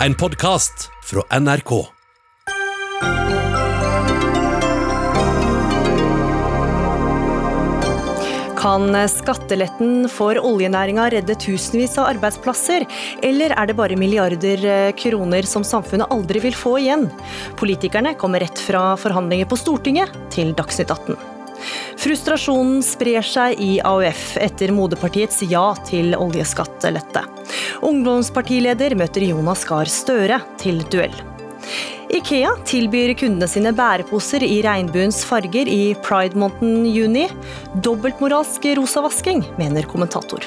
En podkast fra NRK. Kan skatteletten for oljenæringa redde tusenvis av arbeidsplasser, eller er det bare milliarder eh, kroner som samfunnet aldri vil få igjen? Politikerne kommer rett fra forhandlinger på Stortinget til Dagsnytt 18. Frustrasjonen sprer seg i AUF etter Moderpartiets ja til oljeskattelette. Ungdomspartileder møter Jonas Gahr Støre til duell. Ikea tilbyr kundene sine bæreposer i regnbuens farger i pride-måneden juni. Dobbeltmoralsk rosavasking, mener kommentator.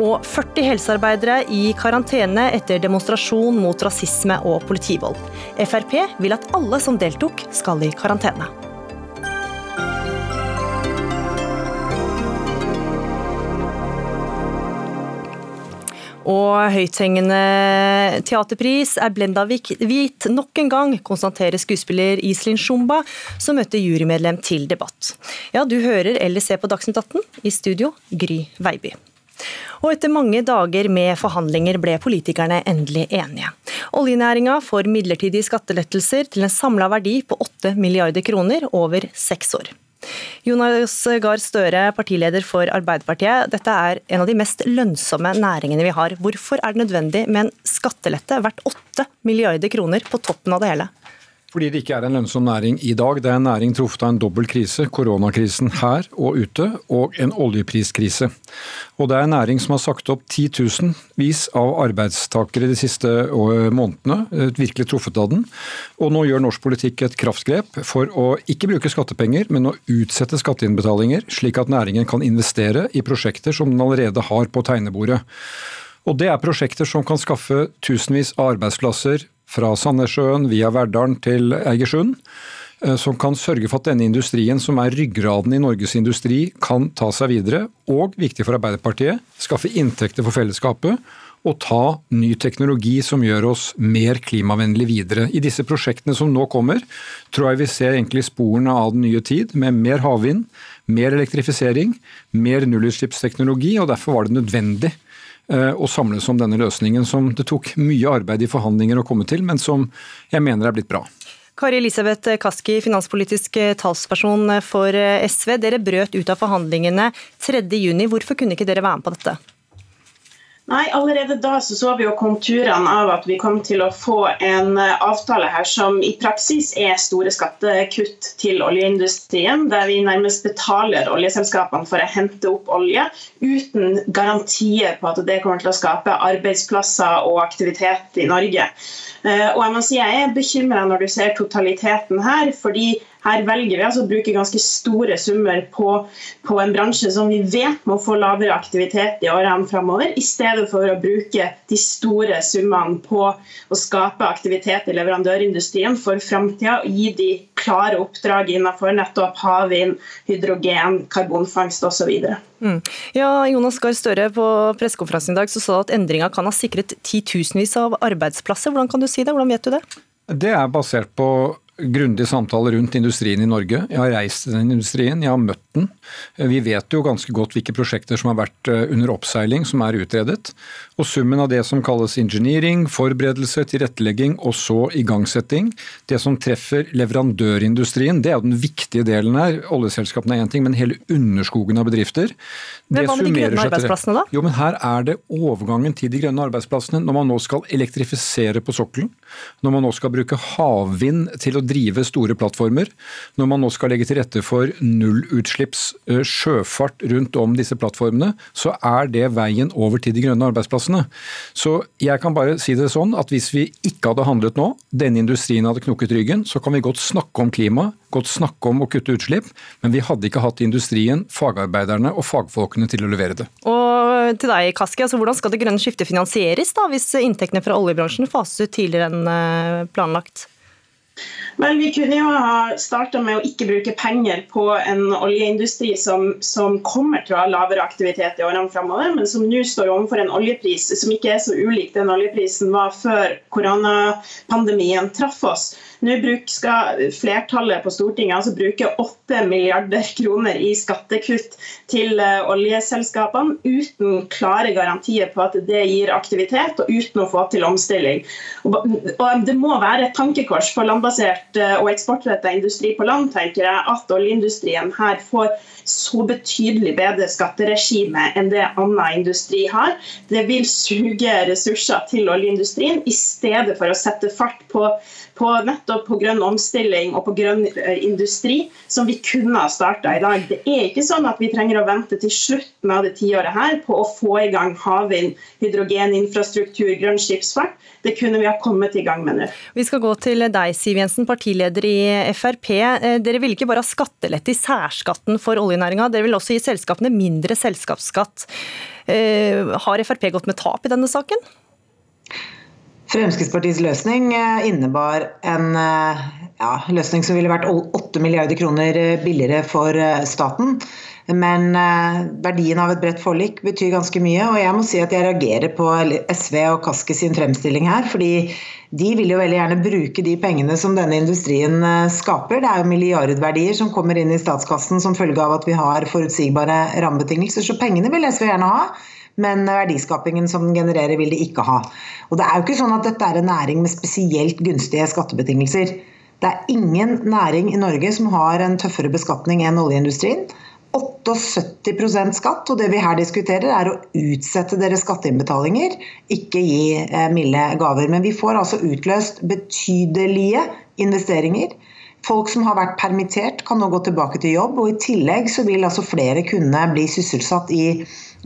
Og 40 helsearbeidere i karantene etter demonstrasjon mot rasisme og politivold. Frp vil at alle som deltok, skal i karantene. Og høythengende teaterpris er blenda hvit nok en gang, konstaterer skuespiller Iselin Shumba, som møtte jurymedlem til debatt. Ja, du hører eller ser på Dagsnytt 18. I studio, Gry Veiby. Og etter mange dager med forhandlinger ble politikerne endelig enige. Oljenæringa får midlertidige skattelettelser til en samla verdi på 8 milliarder kroner over seks år. Jonas Gahr Støre, partileder for Arbeiderpartiet. Dette er en av de mest lønnsomme næringene vi har. Hvorfor er det nødvendig med en skattelette verdt 8 milliarder kroner på toppen av det hele? Fordi det ikke er en lønnsom næring i dag. Det er en næring truffet av en dobbel krise. Koronakrisen her og ute, og en oljepriskrise. Og det er en næring som har sagt opp titusenvis av arbeidstakere de siste månedene. Virkelig truffet av den. Og nå gjør norsk politikk et kraftgrep for å ikke bruke skattepenger, men å utsette skatteinnbetalinger, slik at næringen kan investere i prosjekter som den allerede har på tegnebordet. Og Det er prosjekter som kan skaffe tusenvis av arbeidsplasser, fra Sandnessjøen via Verdalen til Eigersund eh, som kan sørge for at denne industrien, som er ryggraden i Norges industri, kan ta seg videre. Og, viktig for Arbeiderpartiet, skaffe inntekter for fellesskapet og ta ny teknologi som gjør oss mer klimavennlig videre. I disse prosjektene som nå kommer, tror jeg vi ser egentlig sporene av den nye tid, med mer havvind, mer elektrifisering, mer nullutslippsteknologi, og derfor var det nødvendig og samles om denne løsningen, som det tok mye arbeid i forhandlinger å komme til, men som jeg mener er blitt bra. Kari Elisabeth Kaski, finanspolitisk talsperson for SV. Dere brøt ut av forhandlingene 3.6. Hvorfor kunne ikke dere være med på dette? Nei, Allerede da så, så vi jo konturene av at vi kom til å få en eh, avtale her som i praksis er store skattekutt til oljeindustrien, der vi nærmest betaler oljeselskapene for å hente opp olje uten garantier på at det kommer til å skape arbeidsplasser og aktivitet i Norge. Eh, og Jeg må si jeg er bekymra når du ser totaliteten her. fordi her velger vi altså å bruke ganske store summer på, på, en bransje som vi vet må få lavere aktivitet i årene framover, i stedet for å bruke de store summene på å skape aktivitet i leverandørindustrien for framtida og gi de klare oppdrag innenfor nettopp havvind, hydrogen, karbonfangst osv. Mm. Ja, Jonas Gahr Støre, på pressekonferansen i dag så sa at endringa kan ha sikret titusenvis av arbeidsplasser. Hvordan kan du si det? Hvordan vet du det? Det er basert på grundig samtale rundt industrien i Norge. Jeg har reist i den industrien, jeg har møtt den. Vi vet jo ganske godt hvilke prosjekter som har vært eh, under oppseiling, som er utredet. Og summen av det som kalles engineering, forberedelse, tilrettelegging og så igangsetting, det som treffer leverandørindustrien, det er jo den viktige delen her. Oljeselskapene er én ting, men hele underskogen av bedrifter. Men hva med de grønne arbeidsplassene, da? Jo, men Her er det overgangen til de grønne arbeidsplassene. Når man nå skal elektrifisere på sokkelen, når man nå skal bruke havvind til å drive store plattformer, når man nå skal legge til rette for nullutslipps eh, sjøfart rundt om disse plattformene, så er det veien over til de grønne arbeidsplassene. Så jeg kan bare si det sånn at hvis vi ikke hadde handlet nå, denne industrien hadde knukket ryggen, så kan vi godt snakke om klima, godt snakke om å kutte utslipp, men vi hadde ikke hatt industrien, fagarbeiderne og fagfolkene til å levere det. Og til deg, Kaski, altså hvordan skal det grønne skiftet finansieres da, hvis inntektene fra oljebransjen fases ut tidligere enn eh, planlagt? Vel, Vi kunne jo ha starta med å ikke bruke penger på en oljeindustri som, som, kommer til å ha lavere aktivitet i årene framover, men som nå står overfor en oljepris som ikke er så ulik den oljeprisen var før koronapandemien traff oss. Nå skal flertallet på Stortinget altså bruke 8 milliarder kroner i skattekutt til eh, oljeselskapene, uten klare garantier på at det gir aktivitet, og uten å få til omstilling. Og Det må være et tankekors for landbasert eh, og eksportrettet industri på land tenker jeg, at oljeindustrien her får så betydelig bedre skatteregime enn det annen industri har. Det vil suge ressurser til oljeindustrien i stedet for å sette fart på på nettopp på grønn omstilling og på grønn eh, industri, som vi kunne ha starta i dag. Det er ikke sånn at vi trenger å vente til slutten av det tiåret her på å få i gang havvind, hydrogeninfrastruktur, grønn skipsfart. Det kunne vi ha kommet i gang med nå. Vi skal gå til deg, Siv Jensen, partileder i Frp. Eh, dere vil ikke bare ha skattelette i særskatten for oljenæringa, dere vil også gi selskapene mindre selskapsskatt. Eh, har Frp gått med tap i denne saken? Fremskrittspartiets løsning eh, innebar en eh, ja, løsning som ville vært 8 milliarder kroner eh, billigere for staten. Men verdien av et bredt forlik betyr ganske mye. Og jeg må si at jeg reagerer på SV og Kaski sin fremstilling her. fordi de vil jo veldig gjerne bruke de pengene som denne industrien skaper. Det er jo milliardverdier som kommer inn i statskassen som følge av at vi har forutsigbare rammebetingelser. Så pengene vil SV gjerne ha men verdiskapingen som den genererer, vil de ikke ha. Og Det er jo ikke sånn at dette er en næring med spesielt gunstige skattebetingelser. Det er ingen næring i Norge som har en tøffere beskatning enn oljeindustrien. 78% skatt, og det vi her diskuterer er å utsette deres skatteinnbetalinger, ikke gi eh, milde gaver. Men vi får altså utløst betydelige investeringer. Folk som har vært permittert kan nå gå tilbake til jobb, og i tillegg så vil altså flere kunne bli sysselsatt i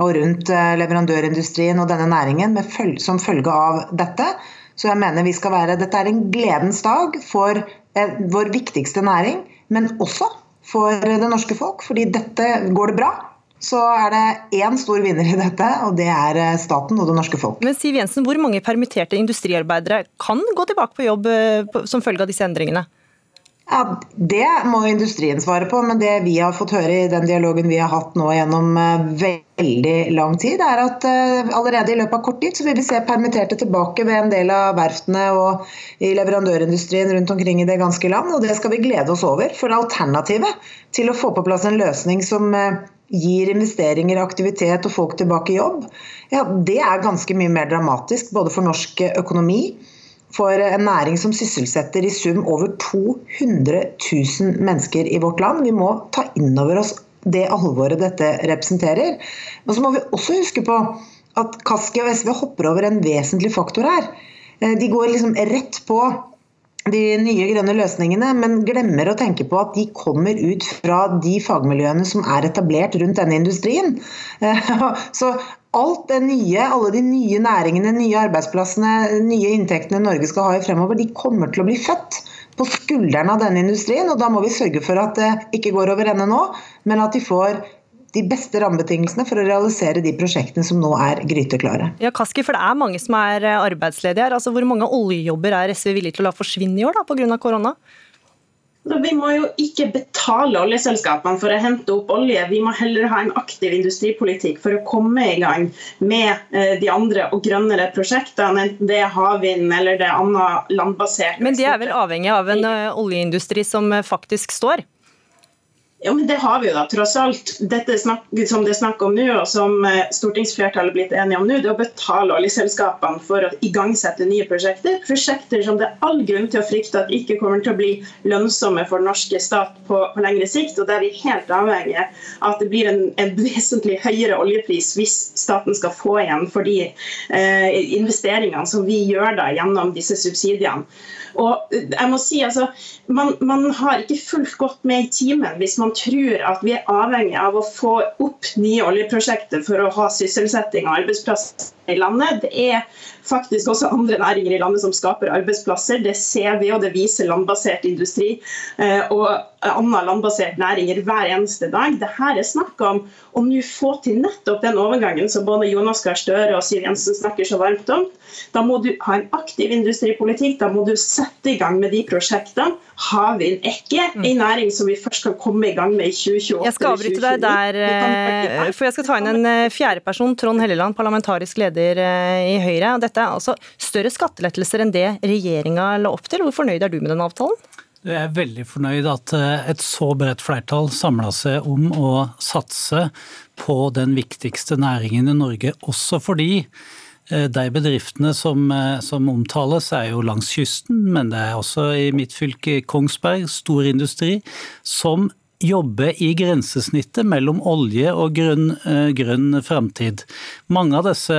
og rundt eh, leverandørindustrien og denne næringen som følge av dette. Så jeg mener vi skal være, Dette er en gledens dag for eh, vår viktigste næring, men også for det norske folk. fordi dette går det bra, så er det én stor vinner i dette, og det er eh, staten og det norske folk. Men Siv Jensen, Hvor mange permitterte industriarbeidere kan gå tilbake på jobb som følge av disse endringene? Ja, Det må industrien svare på, men det vi har fått høre i den dialogen vi har hatt nå gjennom eh, veldig lang tid, er at eh, allerede i løpet av kort tid så vil vi se permitterte tilbake ved en del av verftene og i leverandørindustrien rundt omkring i det ganske land. og Det skal vi glede oss over. For alternativet til å få på plass en løsning som eh, gir investeringer, aktivitet og folk tilbake i jobb, ja, det er ganske mye mer dramatisk både for norsk økonomi for en næring som sysselsetter i sum over 200 000 mennesker i vårt land. Vi må ta inn over oss det alvoret dette representerer. Men så må vi også huske på at Kaski og SV hopper over en vesentlig faktor her. Eh, de går liksom rett på de nye grønne løsningene, men glemmer å tenke på at de kommer ut fra de fagmiljøene som er etablert rundt denne industrien. Eh, så alt det nye, alle de nye næringene, nye arbeidsplassene, nye inntektene Norge skal ha i fremover, de kommer til å bli født på skuldrene av denne industrien. og Da må vi sørge for at det ikke går over ende nå, men at de får de beste rammebetingelsene for å realisere de prosjektene som nå er gryteklare. Ja, Kaski, for Det er mange som er arbeidsledige her. Altså, hvor mange oljejobber er SV villig til å la forsvinne i år pga. korona? Vi må jo ikke betale oljeselskapene for å hente opp olje. Vi må heller ha en aktiv industripolitikk for å komme i gang med eh, de andre og grønnere prosjektene, enten det er havvind eller det er annet landbasert. Men de er vel avhengig av en eh, oljeindustri som eh, faktisk står? Ja, men Det har vi jo da, tross alt. Dette snakk, som det er snakk om nå, og som eh, stortingsflertallet er blitt enige om nå, det er å betale oljeselskapene for å igangsette nye prosjekter. Prosjekter som det er all grunn til å frykte at ikke kommer til å bli lønnsomme for den norske stat på, på lengre sikt. og Der er vi helt avhengig av at det blir en, en, vesentlig høyere oljepris hvis staten skal få igjen for de eh, investeringene som vi gjør da gjennom disse subsidiene. Og jeg må si, altså, man, man har ikke fulgt godt med i timen hvis man tror at vi er avhengig av å få opp nye oljeprosjekter for å ha sysselsetting og arbeidsplasser i landet. Det er faktisk også andre næringer i landet som skaper arbeidsplasser. Det ser vi, og det viser landbasert industri eh, og annen landbasert næringer hver eneste dag. Dette er snakk om å nå få til nettopp den overgangen som både Jonas Gahr Støre og Siv Jensen snakker så varmt om. Da må du ha en aktiv industripolitikk, da må du sette i gang med de prosjektene. Havvind er ikke en næring som vi først kan komme i gang med i 2028. Jeg skal avbryte deg der, eh, for jeg skal ta inn en eh, fjerde person, Trond Helleland, parlamentarisk leder i Høyre. Dette er altså større skattelettelser enn det regjeringa la opp til. Hvor fornøyd er du med den avtalen? Jeg er veldig fornøyd at eh, et så bredt flertall samla seg om å satse på den viktigste næringen i Norge, også fordi eh, de bedriftene som, eh, som, omtales er jo langs kysten, men det er også i mitt fylke Kongsberg, stor industri, som jobbe i grensesnittet mellom olje og grønn, eh, grønn framtid. Mange av disse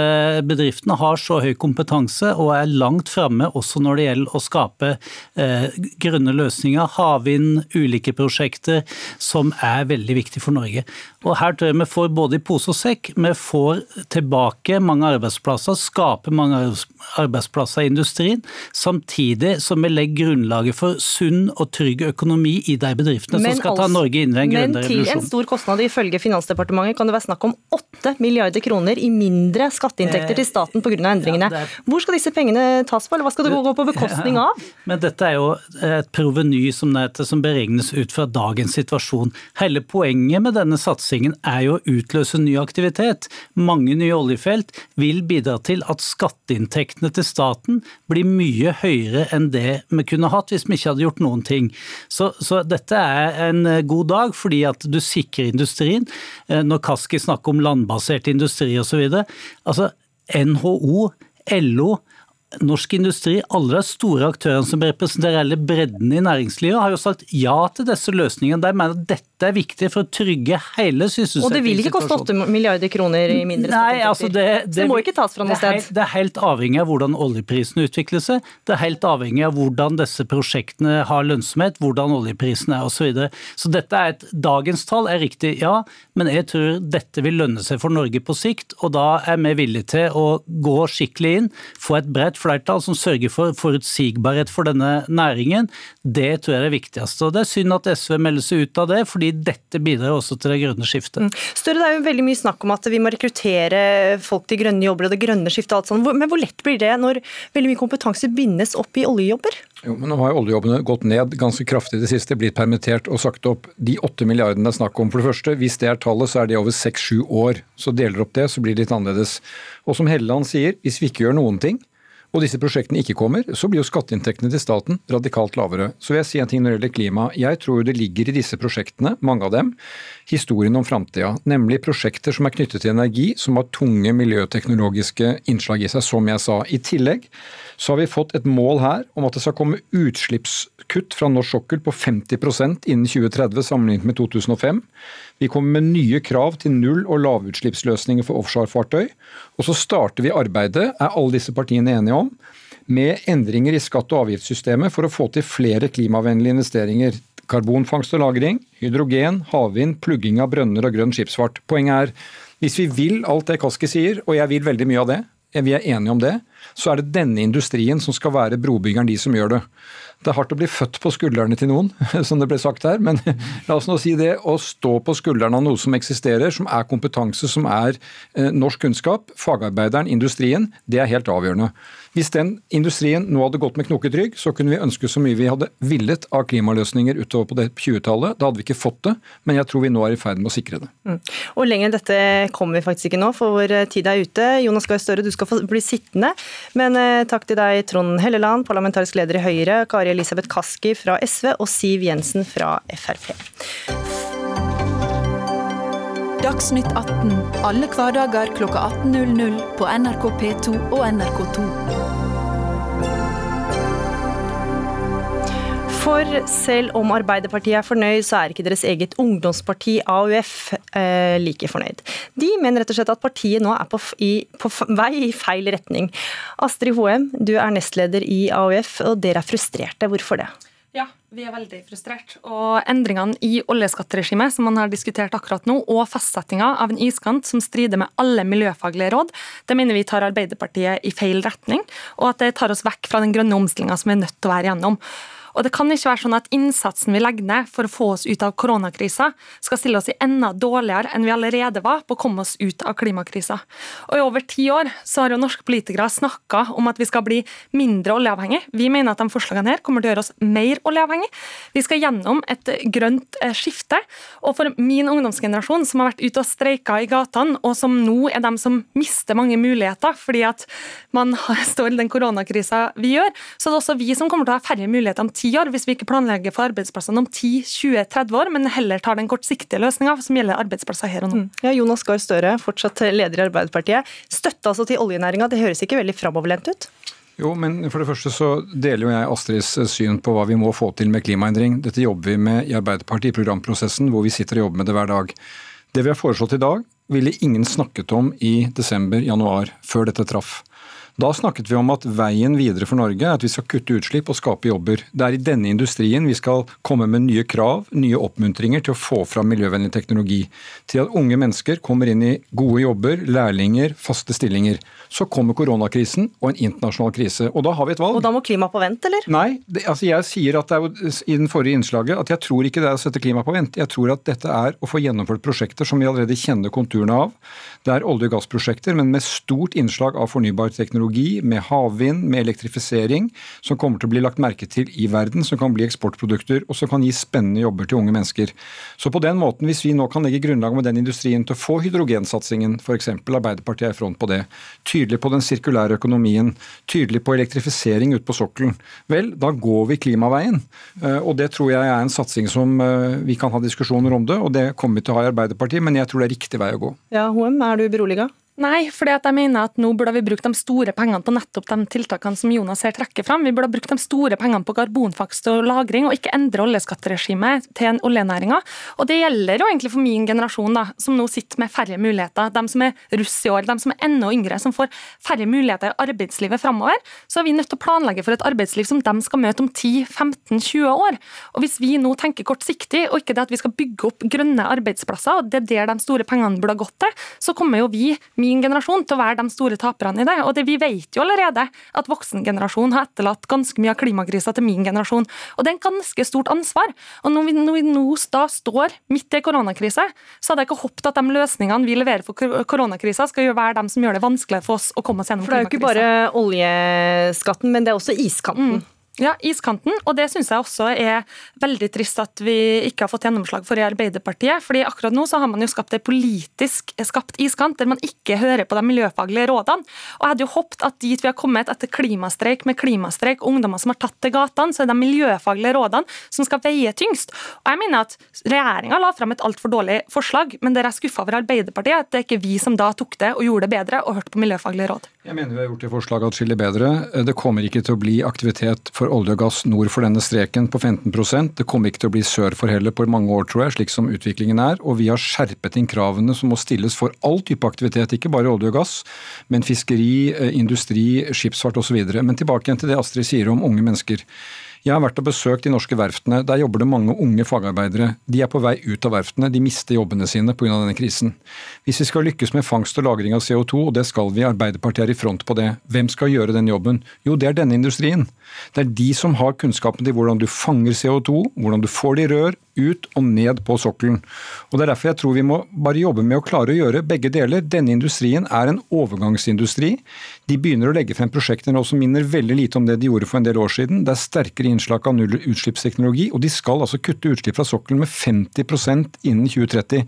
bedriftene har så høy kompetanse og er langt framme også når det gjelder å skape eh, grønne løsninger, havvind, ulike prosjekter, som er veldig viktig for Norge. Og Her tror jeg vi får både i pose og sekk. Vi får tilbake mange arbeidsplasser, skaper mange arbeidsplasser i industrien, samtidig som vi legger grunnlaget for sunn og trygg økonomi i de bedriftene Men som skal ta Norge inn i en grønnere revolusjon. Men til en stor kostnad, ifølge Finansdepartementet kan det være snakk om 8 milliarder kroner i mindre skatteinntekter til staten pga. endringene. Ja, er... Hvor skal disse pengene tas på, eller hva skal det gå på bekostning av? Ja, men dette er jo et proveny som, som beregnes ut fra dagens situasjon. Hele poenget med denne satsingen er jo å utløse ny aktivitet. Mange nye oljefelt vil bidra til at skatteinntektene til staten blir mye høyere enn det vi kunne hatt hvis vi ikke hadde gjort noen ting. Så, så dette er en god dag, fordi at du sikrer industrien. Eh, når Kaski snakker om landbasert industri osv. Altså, NHO, LO, Norsk Industri, alle de store aktørene som representerer hele bredden i næringslivet, har jo sagt ja til disse løsningene. De mener at dette er viktig for å trygge hele sysselsettingssituasjonen. Og det vil ikke koste 8 milliarder kroner i mindre Nei, altså det, det, det må ikke tas fra noe sted? Det er helt avhengig av hvordan oljeprisen utvikler seg. Det er helt avhengig av hvordan disse prosjektene har lønnsomhet, hvordan oljeprisen er osv. Så, videre. så dette er et dagens tall er riktig, ja, men jeg tror dette vil lønne seg for Norge på sikt. Og da er vi villige til å gå skikkelig inn, få et bredt flertall som sørger for forutsigbarhet for denne næringen, det tror jeg er det viktigste. Og Det er synd at SV melder seg ut av det, fordi dette bidrar også til det grønne skiftet. Mm. Større, Det er jo veldig mye snakk om at vi må rekruttere folk til grønne jobber og det grønne skiftet. og alt sånt. Men hvor lett blir det når veldig mye kompetanse bindes opp i oljejobber? Jo, men Nå har jo oljejobbene gått ned ganske kraftig i det siste, blitt permittert og sagt opp. De åtte milliardene det er snakk om, for det første, hvis det er tallet, så er det over seks-sju år. Så deler opp det, så blir det litt annerledes. Og som Helleland sier, hvis vi ikke gjør noen ting, og disse prosjektene ikke kommer, så blir jo skatteinntektene til staten radikalt lavere. Så vil jeg si en ting når det gjelder klima. Jeg tror det ligger i disse prosjektene, mange av dem, historien om framtida. Nemlig prosjekter som er knyttet til energi, som har tunge miljøteknologiske innslag i seg, som jeg sa. I tillegg så har vi fått et mål her om at det skal komme utslippskutt fra norsk sokkel på 50% innen 2030 sammenlignet med 2005. Vi kommer med nye krav til null- og lavutslippsløsninger for offshorefartøy. Og så starter vi arbeidet, er alle disse partiene enige om, med endringer i skatte- og avgiftssystemet for å få til flere klimavennlige investeringer. Karbonfangst og -lagring, hydrogen, havvind, plugging av brønner og grønn skipsfart. Poenget er, hvis vi vil alt det Kaski sier, og jeg vil veldig mye av det, vi er enige om det, så er det denne industrien som skal være brobyggeren, de som gjør det. Det er hardt å bli født på skuldrene til noen, som det ble sagt her. Men la oss nå si det. Å stå på skuldrene av noe som eksisterer, som er kompetanse, som er eh, norsk kunnskap, fagarbeideren, industrien, det er helt avgjørende. Hvis den industrien nå hadde gått med knokket rygg, så kunne vi ønske så mye vi hadde villet av klimaløsninger utover på det 20-tallet. Da hadde vi ikke fått det, men jeg tror vi nå er i ferd med å sikre det. Mm. Og lenger enn dette kommer vi faktisk ikke nå, for vår tid er ute. Jonas Gahr Støre, du skal bli sittende. Men eh, takk til deg, Trond Helleland, parlamentarisk leder i Høyre, Kari Elisabeth Kaski fra SV og Siv Jensen fra Frp. Dagsnytt 18 alle hverdager klokka 18.00 på NRK P2 og NRK2. For selv om Arbeiderpartiet er fornøyd, så er ikke deres eget ungdomsparti AUF eh, like fornøyd. De mener rett og slett at partiet nå er på, i, på vei i feil retning. Astrid Hoem, du er nestleder i AUF, og dere er frustrerte. Hvorfor det? Ja, vi er veldig frustrert. Og endringene i oljeskatteregimet som man har diskutert akkurat nå, og fastsettinga av en iskant som strider med alle miljøfaglige råd, det mener vi tar Arbeiderpartiet i feil retning, og at det tar oss vekk fra den grønne omstillinga som vi er nødt til å være gjennom. Og det kan ikke være sånn at innsatsen vi legger ned for å få oss ut av koronakrisa, skal stille oss i enda dårligere enn vi allerede var på å komme oss ut av klimakrisa. Og I over ti år så har jo norske politikere snakka om at vi skal bli mindre oljeavhengig. Vi mener at de forslagene her kommer til å gjøre oss mer oljeavhengig. Vi skal gjennom et grønt eh, skifte. Og for min ungdomsgenerasjon, som har vært ute og streika i gatene, og som nå er dem som mister mange muligheter fordi at man står i den koronakrisa vi gjør, så er det også vi som kommer til å ha færre muligheter om ti ti år, hvis vi ikke planlegger for arbeidsplassene om 10-20-30 år, men heller tar den kortsiktige løsninga som gjelder arbeidsplasser her og nå. Mm. Ja, Jonas Gahr Støre, fortsatt leder i Arbeiderpartiet. Støtte altså til oljenæringa, det høres ikke veldig framoverlent ut? Jo, men for det første så deler jo jeg Astrids syn på hva vi må få til med klimaendring. Dette jobber vi med i Arbeiderpartiet i programprosessen, hvor vi sitter og jobber med det hver dag. Det vi har foreslått i dag, ville ingen snakket om i desember-januar, før dette traff. Da snakket vi om at veien videre for Norge er at vi skal kutte utslipp og skape jobber. Det er i denne industrien vi skal komme med nye krav, nye oppmuntringer til å få fram miljøvennlig teknologi. Til at unge mennesker kommer inn i gode jobber, lærlinger, faste stillinger. Så kommer koronakrisen og en internasjonal krise. Og da har vi et valg. Og da må klima på vent, eller? Nei, det, altså jeg sier at det er jo, i den forrige innslaget at jeg tror ikke det er å sette klima på vent. Jeg tror at dette er å få gjennomført prosjekter som vi allerede kjenner konturene av. Det er olje- og gassprosjekter, men med stort innslag av fornybar teknologi med havvind, med elektrifisering, som kommer til å bli lagt merke til i verden, som kan bli eksportprodukter, og som kan gi spennende jobber til unge mennesker. Så på den måten, hvis vi nå kan legge grunnlag med den industrien til å få hydrogensatsingen, f.eks. Arbeiderpartiet er i front på det, tydelig på den sirkulære økonomien, tydelig på elektrifisering ute på sokkelen, vel, da går vi klimaveien. Eh, og det tror jeg er en satsing som eh, vi kan ha diskusjoner om det, og det kommer vi til å ha i Arbeiderpartiet, men jeg tror det er riktig vei å gå. Ja, HM, er du beroliga? Nei, for jeg mener at nå burde vi brukt de store pengene på nettopp de tiltakene som Jonas her trekker fram. Vi burde brukt de store pengene på karbonfangst og -lagring, og ikke endre oljeskatteregimet til en oljenæringa. Og det gjelder jo egentlig for min generasjon, da, som nå sitter med færre muligheter. De som er russ i år, de som er enda yngre, som får færre muligheter i arbeidslivet framover. Så er vi nødt til å planlegge for et arbeidsliv som de skal møte om 10-15-20 år. Og hvis vi nå tenker kortsiktig, og ikke det at vi skal bygge opp grønne arbeidsplasser, og det er der de store pengene burde ha gått til, så kommer jo vi min generasjon til å være de store taperne i det. Og det, vi vet jo allerede at voksengenerasjonen har etterlatt ganske mye av klimakrisa til min generasjon. Og det er en ganske stort ansvar. Og når vi, når vi nå da står midt i koronakrise, så hadde jeg ikke håpet at de løsningene vi leverer for koronakrisa, skal være de som gjør det vanskeligere for oss å komme oss gjennom klimakrisa. For det er jo ikke bare oljeskatten, men det er også iskanten. Mm. Ja, iskanten. Og det syns jeg også er veldig trist at vi ikke har fått gjennomslag for i Arbeiderpartiet. fordi akkurat nå så har man jo skapt en politisk skapt iskant der man ikke hører på de miljøfaglige rådene. Og jeg hadde jo håpet at dit vi har kommet etter klimastreik med klimastreik, ungdommer som har tatt til gatene, så er det de miljøfaglige rådene som skal veie tyngst. Og jeg mener at regjeringa la fram et altfor dårlig forslag, men dere er skuffa over Arbeiderpartiet, at det er ikke vi som da tok det og gjorde det bedre og hørte på miljøfaglige råd. Jeg mener vi har gjort det forslaget atskillig bedre. Det kommer ikke til å bli aktivitet for olje og gass nord for denne streken på 15% Det kommer ikke til å bli sør for heller på mange år, tror jeg, slik som utviklingen er. Og vi har skjerpet inn kravene som må stilles for all type aktivitet, ikke bare olje og gass, men fiskeri, eh, industri, skipsfart osv. Men tilbake igjen til det Astrid sier om unge mennesker. Jeg har vært og besøkt de norske verftene. Der jobber det mange unge fagarbeidere. De er på vei ut av verftene. De mister jobbene sine pga. denne krisen. Hvis vi skal lykkes med fangst og lagring av CO2, og det skal vi, Arbeiderpartiet er i front på det, hvem skal gjøre den jobben? Jo, det er denne industrien. Det er de som har kunnskapen til hvordan du fanger CO2, hvordan du får det i rør, ut og ned på sokkelen. Og Det er derfor jeg tror vi må bare jobbe med å klare å gjøre begge deler. Denne industrien er en overgangsindustri. De begynner å legge frem prosjekter nå som minner veldig lite om det de gjorde for en del år siden. Det er sterkere innslag av nullutslippsteknologi, og de skal altså kutte utslipp fra sokkelen med 50% innen 2030.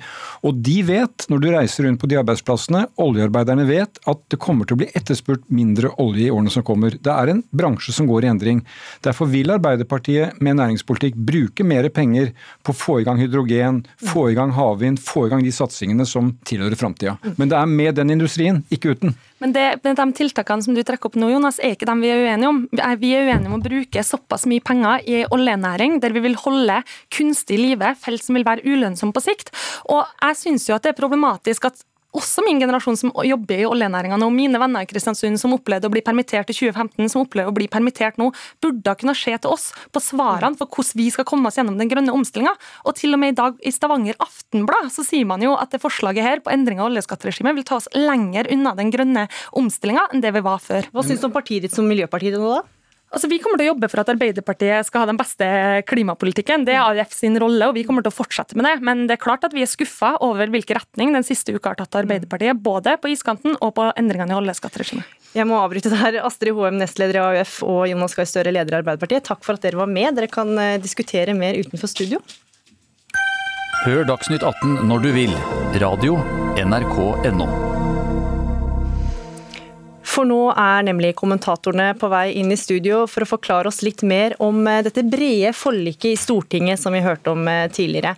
Og de vet, når du reiser rundt på de arbeidsplassene, oljearbeiderne vet at det kommer til å bli etterspurt mindre olje i årene som kommer. Det er en bransje som går i endring. Derfor vil Arbeiderpartiet med næringspolitikk bruke mer penger på å få i gang hydrogen, få i gang havvind, få i gang de satsingene som tilhører framtida. Men det er med den industrien, ikke uten. Men det, de tiltakene som du trekker opp nå, Jonas, er ikke dem vi er uenige om. Vi er uenige om å bruke såpass mye penger i oljenæring, der vi vil holde kunstig live felt som vil være ulønnsomme på sikt. Og jeg syns jo at det er problematisk at også min generasjon som jobber i oljenæringa nå, mine venner i Kristiansund som opplevde å bli permittert i 2015, som opplever å bli permittert nå, burde kunne skje til oss på svarene for hvordan vi skal komme oss gjennom den grønne omstillinga. Og til og med i dag i Stavanger Aftenblad så sier man jo at det forslaget her på endring av oljeskatteregimet vil ta oss lenger unna den grønne omstillinga enn det vi var før. Hva syns du om partiet ditt som Miljøpartiet nå, da? Altså, Vi kommer til å jobbe for at Arbeiderpartiet skal ha den beste klimapolitikken. Det er AUF sin rolle, og vi kommer til å fortsette med det. Men det er klart at vi er skuffa over hvilken retning den siste uka har tatt Arbeiderpartiet, både på iskanten og på endringene i oljeskatteregimet. Jeg må avbryte der. Astrid Hoem, nestleder i AUF, og Jonas Gahr Støre, leder i Arbeiderpartiet. Takk for at dere var med. Dere kan eh, diskutere mer utenfor studio. Hør Dagsnytt 18 når du vil. Radio NRK.no. For nå er nemlig kommentatorene på vei inn i studio for å forklare oss litt mer om eh, dette brede forliket i Stortinget som vi hørte om eh, tidligere.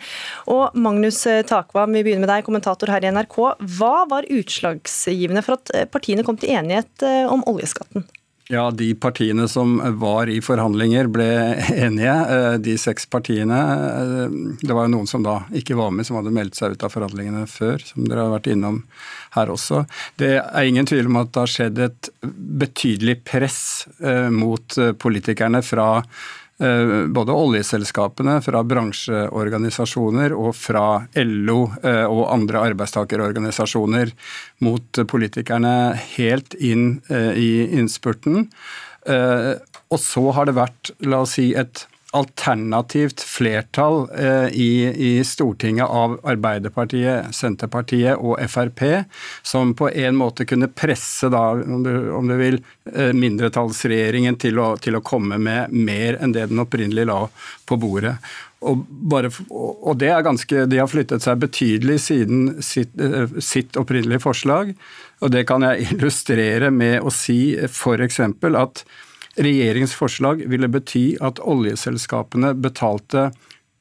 Og Magnus eh, Takvam, vi begynner med deg, kommentator her i NRK. Hva var utslagsgivende for at partiene kom til enighet om oljeskatten? Ja, De partiene som var i forhandlinger ble enige. Eh, de seks partiene eh, Det var jo noen som da ikke var med, som hadde meldt seg ut av forhandlingene før, som dere har vært innom her også. Det er ingen tvil om at det har skjedd et betydelig press eh, mot politikerne fra både oljeselskapene, fra bransjeorganisasjoner og fra LO eh, og andre arbeidstakerorganisasjoner mot politikerne helt inn eh, i innspurten. Og så har det vært, la oss si, et alternativt flertall eh, i, i, Stortinget av Arbeiderpartiet, Senterpartiet og Frp, som på en måte kunne presse, da, om, du, om du vil, eh, mindretallsregjeringen til å, til å, komme med mer enn det den opprinnelig la på bordet. Og, bare, og det er ganske, De har flyttet seg betydelig siden sitt, eh, sitt opprinnelige forslag. og Det kan jeg illustrere med å si f.eks. at Regjeringens forslag ville bety at oljeselskapene betalte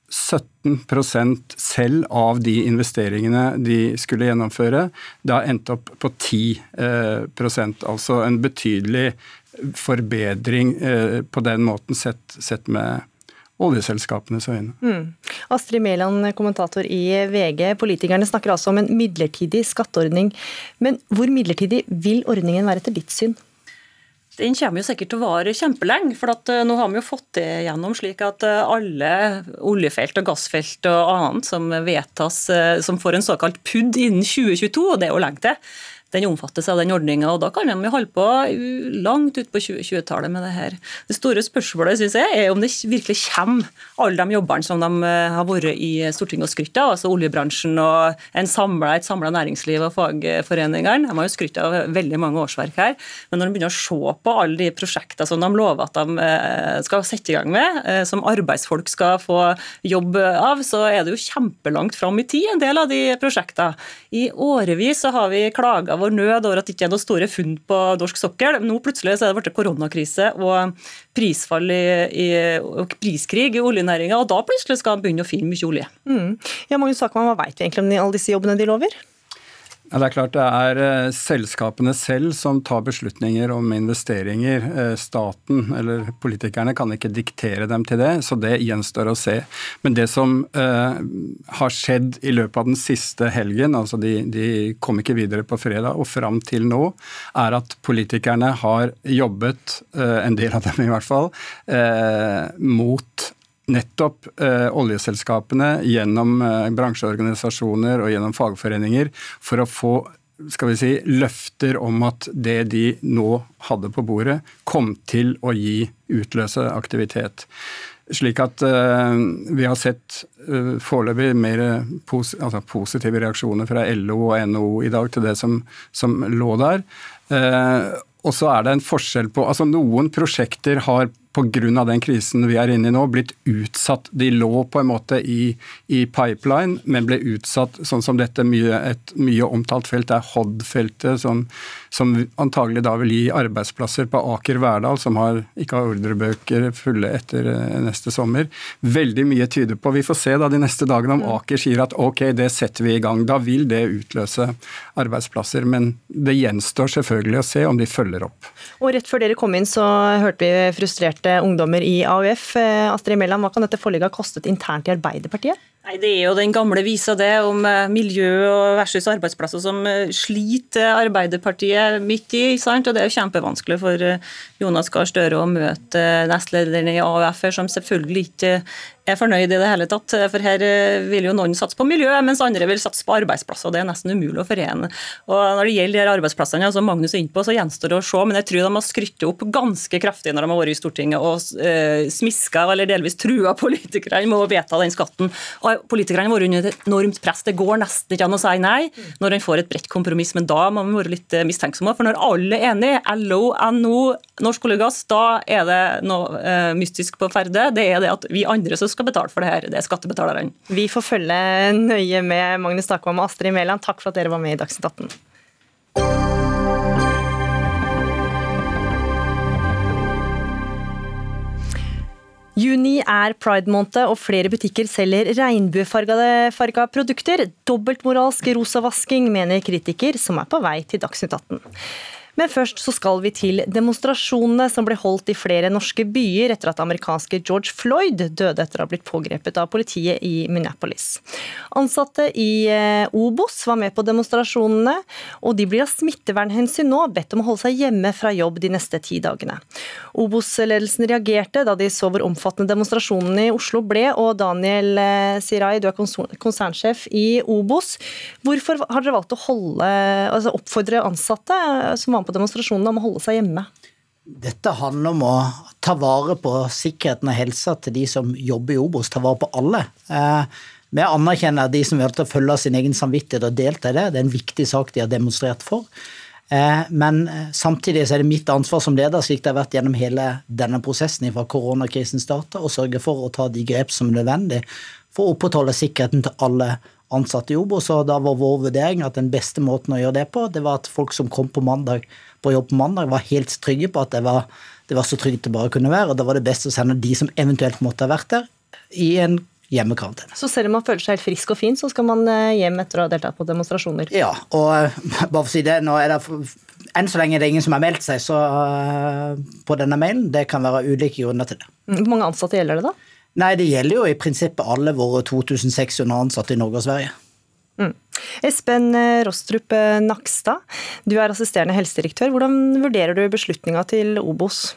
17% selv av de investeringene de skulle gjennomføre. Det har endt opp på 10 eh, altså en betydelig forbedring eh, på den måten sett, sett med oljeselskapenes øyne. Mm. Astrid Mæland, kommentator i VG. Politikerne snakker altså om en midlertidig skatteordning. Men hvor midlertidig vil ordningen være etter ditt syn? Den kommer jo sikkert til å vare kjempelenge. For at, uh, nå har vi jo fått det gjennom slik at uh, alle oljefelt og gassfelt og annet som vedtas, uh, som får en såkalt PUD innen 2022, og det er jo lenge til, den omfattes av den ordninga. Da kan de holde på langt ut på 2020-tallet med det her. Det store spørsmålet synes jeg, er om det virkelig kommer alle de jobbene som de eh, har vært i Stortinget og skrytt av, altså oljebransjen og samlet, et samla næringsliv og fagforeningene. De har jo skrytt av veldig mange årsverk her. Men når de begynner å se på alle de prosjektene som de lover at de eh, skal sette i gang med, eh, som arbeidsfolk skal få jobb av, så er det jo kjempelangt fram i tid, en del av de prosjektene. I årevis så har vi klaga vår nød over at det ikke er noen store funn på norsk sokkel. Nå plutselig så er det blitt koronakrise og prisfall i, i, og priskrig i oljenæringa, og da plutselig skal man begynne å finne mye olje. Mm. Ja, Magnus Sakman, Hva vet vi egentlig om alle disse jobbene de lover? Ja, det er klart det er eh, selskapene selv som tar beslutninger om investeringer. Eh, staten eller politikerne kan ikke diktere dem til det, så det gjenstår å se. Men det som uh, har skjedd i løpet av den siste helgen, altså de, de kom ikke videre på fredag, og fram til nå, er at politikerne har jobbet, uh, en del av dem i hvert fall, uh, mot nettopp eh, oljeselskapene gjennom eh, bransjeorganisasjoner og gjennom fagforeninger for å få skal vi si, løfter om at det de nå hadde på bordet, kom til å gi utløse aktivitet. Slik at eh, vi har sett uh, foreløpig mer pos altså positive reaksjoner fra LO og NHO i dag til det som, som lå der. Uh, og så er det en forskjell på altså Noen prosjekter har pga. den krisen vi er inne i nå, blitt utsatt. De lå på en måte i, i pipeline, men ble utsatt sånn som dette mye, et mye omtalt felt er Hod-feltet, som, som, antagelig da vil gi arbeidsplasser på Aker Verdal, som har, ikke har ordrebøker fulle etter eh, neste sommer. Veldig mye tyder på Vi får se da de neste dagene om Aker sier at ok, det setter vi i gang. Da vil det utløse arbeidsplasser. Men det gjenstår selvfølgelig å se om de følger opp. Og Rett før dere kom inn så hørte vi frustrerte ungdommer i AUF. Eh, Astrid Mæland, hva kan dette forliket ha kostet internt i Arbeiderpartiet? Nei, Det er jo den gamle visa det om eh, miljø versus arbeidsplasser som sliter Arbeiderpartiet midt i. sant? Og Det er jo kjempevanskelig for eh, Jonas Gahr Støre å møte nestlederen i AUF, som selvfølgelig ikke er fornøyd i det hele tatt. For her vil jo noen satse på miljø, mens andre vil satse på arbeidsplasser. og Det er nesten umulig å forene. Og Når det gjelder de arbeidsplassene, som Magnus er inne på, så gjenstår det å se. Men jeg tror de har skrytt opp ganske kraftig når de har vært i Stortinget og eh, smiska eller delvis trua politikerne med å vedta den skatten. Og politikerne har vært under et enormt press. Det går nesten ikke an å si nei når en får et bredt kompromiss, men da må vi være litt eh, mistenksomme. For når alle er enige, LO, NO, Norsk olje da er det noe eh, mystisk på ferde. Det er det at vi andre som skal betale for det her, det er skattebetalerne. Vi får følge nøye med Magnus Takvam og Astrid Mæland. Takk for at dere var med i Dagsnytt 18. Juni er pride-måned, og flere butikker selger regnbuefarga produkter. Dobbeltmoralsk rosavasking, mener kritiker, som er på vei til Dagsnytt 18. Men først så skal vi til demonstrasjonene som ble holdt i flere norske byer etter at amerikanske George Floyd døde etter å ha blitt pågrepet av politiet i Minneapolis. Ansatte i eh, Obos var med på demonstrasjonene, og de blir av smittevernhensyn nå bedt om å holde seg hjemme fra jobb de neste ti dagene. Obos-ledelsen reagerte da de så hvor omfattende demonstrasjonene i Oslo ble, og Daniel eh, Sirai, du er konsernsjef i Obos. Hvorfor har dere valgt å holde, altså oppfordre ansatte som var på demonstrasjonene om å holde seg hjemme? Dette handler om å ta vare på sikkerheten og helsa til de som jobber i Obos, ta vare på alle. Eh, vi anerkjenner de som å følge sin egen samvittighet og delta i det. Det er en viktig sak de har demonstrert for. Eh, men eh, samtidig er det mitt ansvar som leder, slik det har vært gjennom hele denne prosessen fra koronakrisen starta, å sørge for å ta de grep som er nødvendig for å opprettholde sikkerheten til alle ansatte i Obos. Og da var vår vurdering at den beste måten å gjøre det på, det var at folk som kom på, mandag, på jobb på mandag, var helt trygge på at det var, det var så trygt det bare kunne være. Og da var det best å sende de som eventuelt måtte ha vært der, i en hjemmekarantene. Så selv om man føler seg helt frisk og fin, så skal man eh, hjem etter å ha deltatt på demonstrasjoner? Ja, og eh, bare for å si det, nå er det enn så lenge er det ingen som har meldt seg så, uh, på denne mailen. Det kan være ulike grunner til det. Hvor mange ansatte gjelder det da? Nei, det gjelder jo i prinsippet alle våre 2600 ansatte i Norge og Sverige. Mm. Espen eh, Rostrup eh, Nakstad, du er assisterende helsedirektør. Hvordan vurderer du beslutninga til Obos?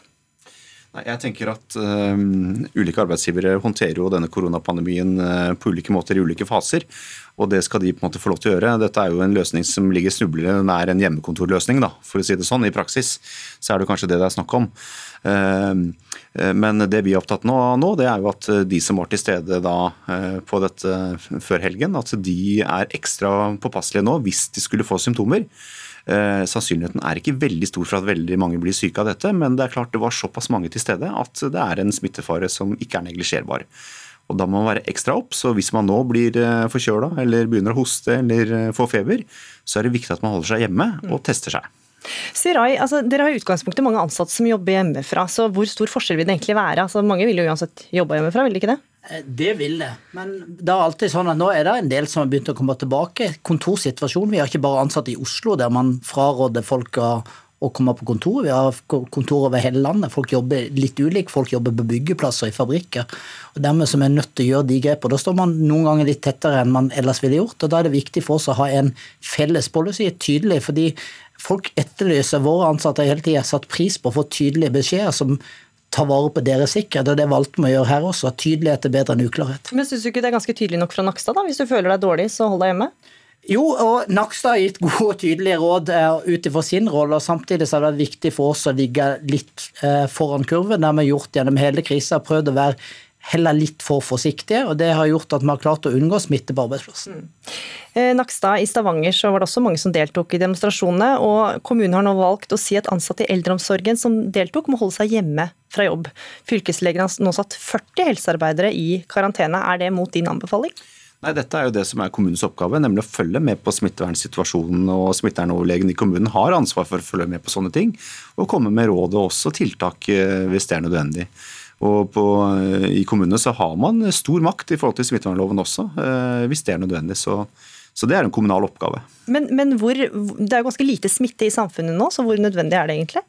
Nei, jeg tenker at um, Ulike arbeidsgivere håndterer jo denne koronapandemien uh, på ulike måter i ulike faser. og Det skal de på en måte få lov til å gjøre. Dette er jo en løsning som ligger snublende nær en hjemmekontorløsning. da, for å si det sånn. I praksis så er det kanskje det det er snakk om. Uh, men det vi er opptatt av nå, det er jo at de som var til stede da på dette før helgen, at de er ekstra påpasselige nå hvis de skulle få symptomer. Eh, sannsynligheten er ikke veldig stor for at veldig mange blir syke av dette, men det er klart det var såpass mange til stede at det er en smittefare som ikke er neglisjerbar. Og Da må man være ekstra opp, så Hvis man nå blir eh, forkjøla eller begynner å hoste eller får få feber, så er det viktig at man holder seg hjemme og tester seg. Sirai, altså, dere har i utgangspunktet mange ansatte som jobber hjemmefra. så Hvor stor forskjell vil det egentlig være? Altså, mange vil jo uansett jobbe hjemmefra, vil de ikke det? Eh, det vil det, men det er alltid sånn at nå er det en del som har begynt å komme tilbake. Kontorsituasjonen. Vi har ikke bare ansatte i Oslo der man fraråder folk å, komme på kontor. Vi har kontor over hele landet. Folk jobber litt ulikt. Folk jobber på byggeplasser i fabrikker. Og Dermed som er nødt til å gjøre de grepene. Da står man noen ganger litt tettere enn man ellers ville gjort. og Da er det viktig for oss å ha en felles policy, tydelig. fordi folk etterlyser våre ansatte hele tida satt pris på å få tydelige beskjeder som ta vare på deres sikkerhet, og det valgte vi å gjøre her også. At Tydelighet er bedre enn uklarhet. Men Syns du ikke det er ganske tydelig nok fra Nakstad, da? Hvis du føler deg dårlig, så hold deg hjemme? Jo, og Nakstad har gitt gode og tydelige råd uh, ut ifra sin rolle. og Samtidig så har det vært viktig for oss å ligge litt uh, foran kurven. Det har vi gjort gjennom hele krisa. Prøvd å være heller litt for forsiktige, og det har gjort at vi har klart å unngå smitte på arbeidsplassen. Mm. Eh, Nakstad, I Stavanger så var det også mange som deltok i demonstrasjonene. og Kommunen har nå valgt å si at ansatte i eldreomsorgen som deltok, må holde seg hjemme fra jobb. Fylkeslegen har nå satt 40 helsearbeidere i karantene. Er det mot din anbefaling? Nei, Dette er jo det som er kommunens oppgave, nemlig å følge med på smittevernsituasjonen. og Smittevernoverlegen i kommunen har ansvar for å følge med på sånne ting, og komme med råd og også tiltak eh, hvis det er nødvendig. Og på, eh, I kommunene så har man stor makt i forhold til smittevernloven også, eh, hvis det er nødvendig. Så, så det er en kommunal oppgave. Men, men hvor, det er ganske lite smitte i samfunnet nå, så hvor nødvendig er det egentlig?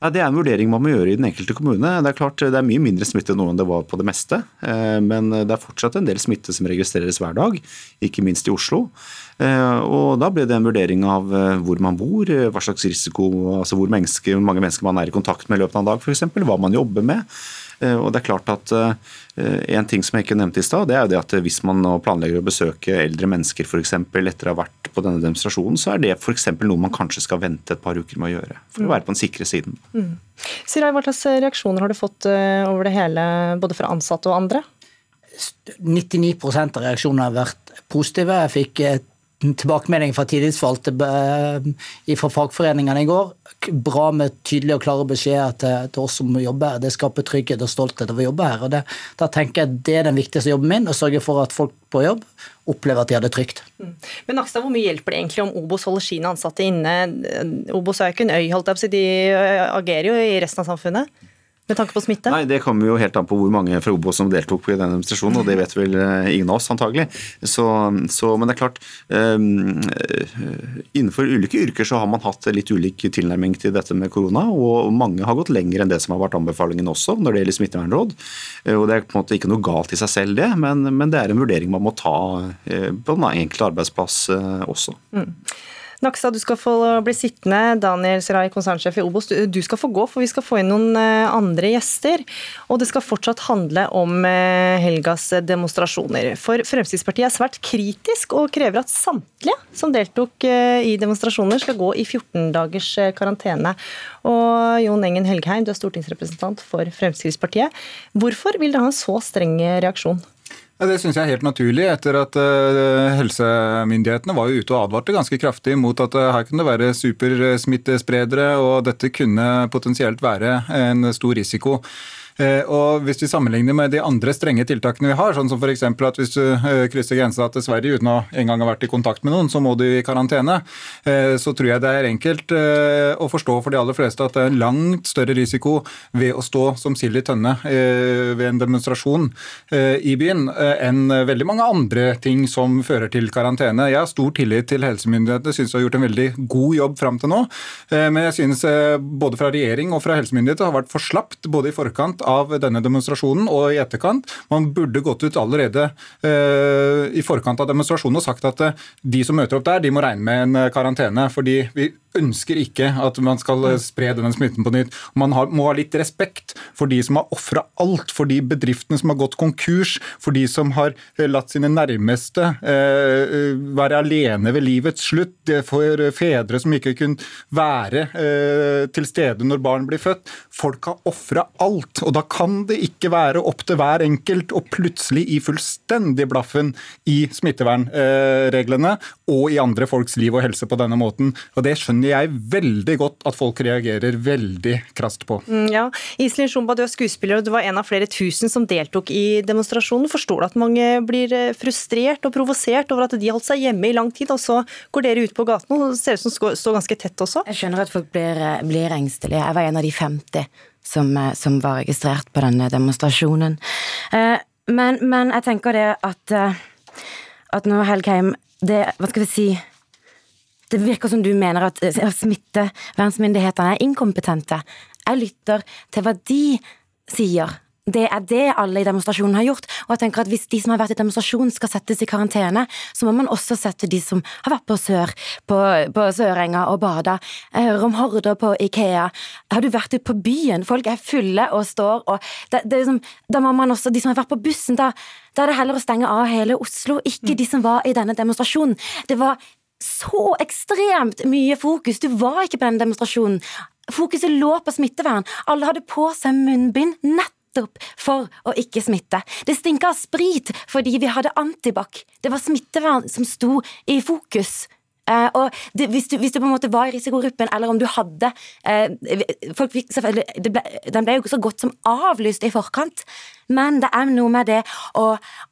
Ja, Det er en vurdering man må gjøre i den enkelte kommune. Det er klart det er mye mindre smitte nå enn det var på det meste. Eh, men det er fortsatt en del smitte som registreres hver dag, ikke minst i Oslo. Og Da blir det en vurdering av hvor man bor, hva slags risiko, altså hvor mange mennesker man er i kontakt med i løpet av en dag f.eks., hva man jobber med. Eh, og det er klart at eh, En ting som jeg ikke nevnte i stad, det er jo det at hvis man nå planlegger å besøke eldre mennesker for eksempel, etter å ha vært på denne demonstrasjonen, så er det f.eks. noe man kanskje skal vente et par uker med å gjøre. For å være på den sikre siden. Mm. Sirai, hva slags reaksjoner har du fått eh, over det hele, både fra ansatte og andre? 99% av reaksjonene har vært positive. Jeg fikk tilbakemelding fra tillitsvalgte fra fagforeningene i går bra med tydelige og klare beskjeder til, til, oss som jobber her. Det skaper trygghet og stolthet over å jobbe her. og det, Da tenker jeg det er den viktigste jobben min, å sørge for at folk på jobb opplever at de har det trygt. Mm. Men Nakstad, Hvor mye hjelper det egentlig om Obos holder sine ansatte inne? Obos er jo ikke en øy, holdt jeg på å si, de agerer jo i resten av samfunnet? Med tanke på smitte? Nei, Det kommer jo helt an på hvor mange fra Obos som deltok i den demonstrasjonen, og det vet vel eh, ingen av oss antagelig. Så, så, men det er klart, um, innenfor ulike yrker så har man hatt litt ulik tilnærming til dette med korona, og mange har gått lenger enn det som har vært anbefalingen også når det gjelder smittevernråd. Eh, og Det er på en måte ikke noe galt i seg selv, det, men, men det er en vurdering man må ta på den enkelte arbeidsplass også. Mm. Nakstad, du skal få bli sittende. Daniel Serai, konsernsjef i Obos, du skal få gå, for vi skal få inn noen eh, andre gjester. Og det skal fortsatt handle om eh, helgas demonstrasjoner. For Fremskrittspartiet er svært kritisk og krever at samtlige som deltok eh, i demonstrasjoner, skal gå i 14 dagers karantene. Og Jon Engen Helgheim, du er stortingsrepresentant for Fremskrittspartiet. Hvorfor vil dere ha en så streng reaksjon? Ja, det syns jeg er helt naturlig, etter at uh, helsemyndighetene var jo ute og advarte ganske kraftig mot at uh, her kunne det være supersmittespredere, og dette kunne potensielt være en stor risiko. Eh, og Hvis vi sammenligner med de andre strenge tiltakene vi har, sånn som f.eks. at hvis du eh, krysser grensa til Sverige uten å engang ha vært i kontakt med noen, så må du i karantene, eh, så tror jeg det er enkelt å forstå for de aller fleste at det er en langt større risiko ved å stå som sild i tønne ved en demonstrasjon i byen enn veldig mange andre ting som fører til karantene. Jeg har stor tillit til helsemyndighetene, syns de har gjort en veldig god jobb fram til nå. Men jeg synes både fra regjering og fra helsemyndigheter har vært for slapt både i forkant av denne demonstrasjonen og i etterkant. Man burde gått ut allerede eh, i forkant av demonstrasjonen og sagt at uh, de som møter opp der, de må regne med en uh, karantene. fordi vi ønsker ikke at man skal spre denne smitten på nytt. Man har, må ha litt respekt for de som har ofra alt, for de bedriftene som har gått konkurs, for de som har latt sine nærmeste eh, være alene ved livets slutt, for fedre som ikke kunne være eh, til stede når barn blir født. Folk har ofra alt. og da kan det ikke være opp til hver enkelt å plutselig gi fullstendig blaffen i smittevernreglene og i andre folks liv og helse på denne måten. Og Det skjønner jeg veldig godt at folk reagerer veldig krast på. Mm, ja, Iselin Shumba, du er skuespiller og du var en av flere tusen som deltok i demonstrasjonen. Forstår du at mange blir eh, frustrert og provosert over at de holdt seg hjemme i lang tid, og så går dere ut på gaten og ser ut som står ganske tett også? Jeg skjønner at folk blir, eh, blir engstelige. Jeg var en av de 50 som, eh, som var registrert på denne demonstrasjonen. Eh, men, men jeg tenker det at, at nå, Helgheim, det Hva skal vi si det virker som du mener at smittevernmyndighetene er inkompetente. Jeg lytter til hva de sier det er det alle i demonstrasjonen har gjort. Og jeg tenker at Hvis de som har vært i demonstrasjon skal settes i karantene, så må man også sette de som har vært på Sør, på, på Sørenga og bada. Jeg hører om horder på Ikea. Har du vært ute på byen? Folk er fulle og står og det, det liksom, Da må man også, De som har vært på bussen, da, da er det heller å stenge av hele Oslo, ikke de som var i denne demonstrasjonen. Det var så ekstremt mye fokus. Du var ikke på den demonstrasjonen. Fokuset lå på smittevern. Alle hadde på seg munnbind. nettopp for å ikke smitte. Det stinka av sprit fordi vi hadde antibac. Det var smittevern som sto i fokus. Uh, og det, hvis, du, hvis, du, på en måte var i risikogruppen, eller om du hadde uh, folk ble, Den ble jo så godt som avlyst i forkant, men det er noe med det å,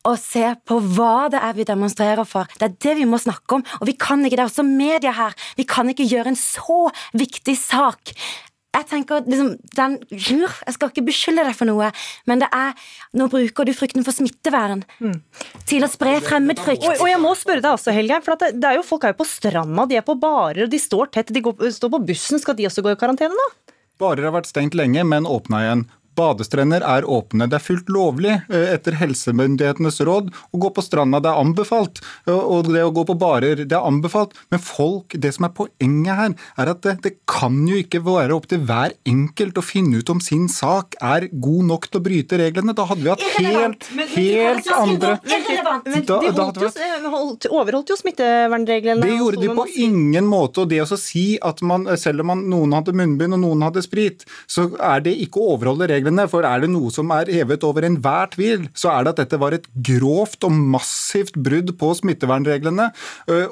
å, se på hva det er vi demonstrerer for. Det er det vi må snakke om, og vi kan ikke det. er Også media her. Vi kan ikke gjøre en så viktig sak jeg tenker liksom, den, Jeg skal ikke beskylde deg for noe, men det er Nå bruker du frykten for smittevern mm. til å spre fremmedfrykt. Og, og, jeg må spørre deg også, Helge, for det, det, er jo folk er jo på stranda, de er på barer, og de står tett. De går, står på bussen. Skal de også gå i karantene, da? Barer har vært stengt lenge, men åpna igjen. Badestrender er åpne. Det er fullt lovlig eh, etter helsemyndighetenes råd å gå på stranda. Det er anbefalt. Og det å gå på barer, det er anbefalt. Men folk, det som er poenget her, er at det, det kan jo ikke være opp til hver enkelt å finne ut om sin sak er god nok til å bryte reglene. Da hadde vi hatt helt, helt andre De overholdt jo smittevernreglene. Det gjorde de på ingen måte. Og det å si at man, selv om man, noen hadde munnbind og noen hadde sprit, så er det ikke å overholde reglene reglene. For er det noe som er hevet over enhver tvil, så er det at dette var et grovt og massivt brudd på smittevernreglene.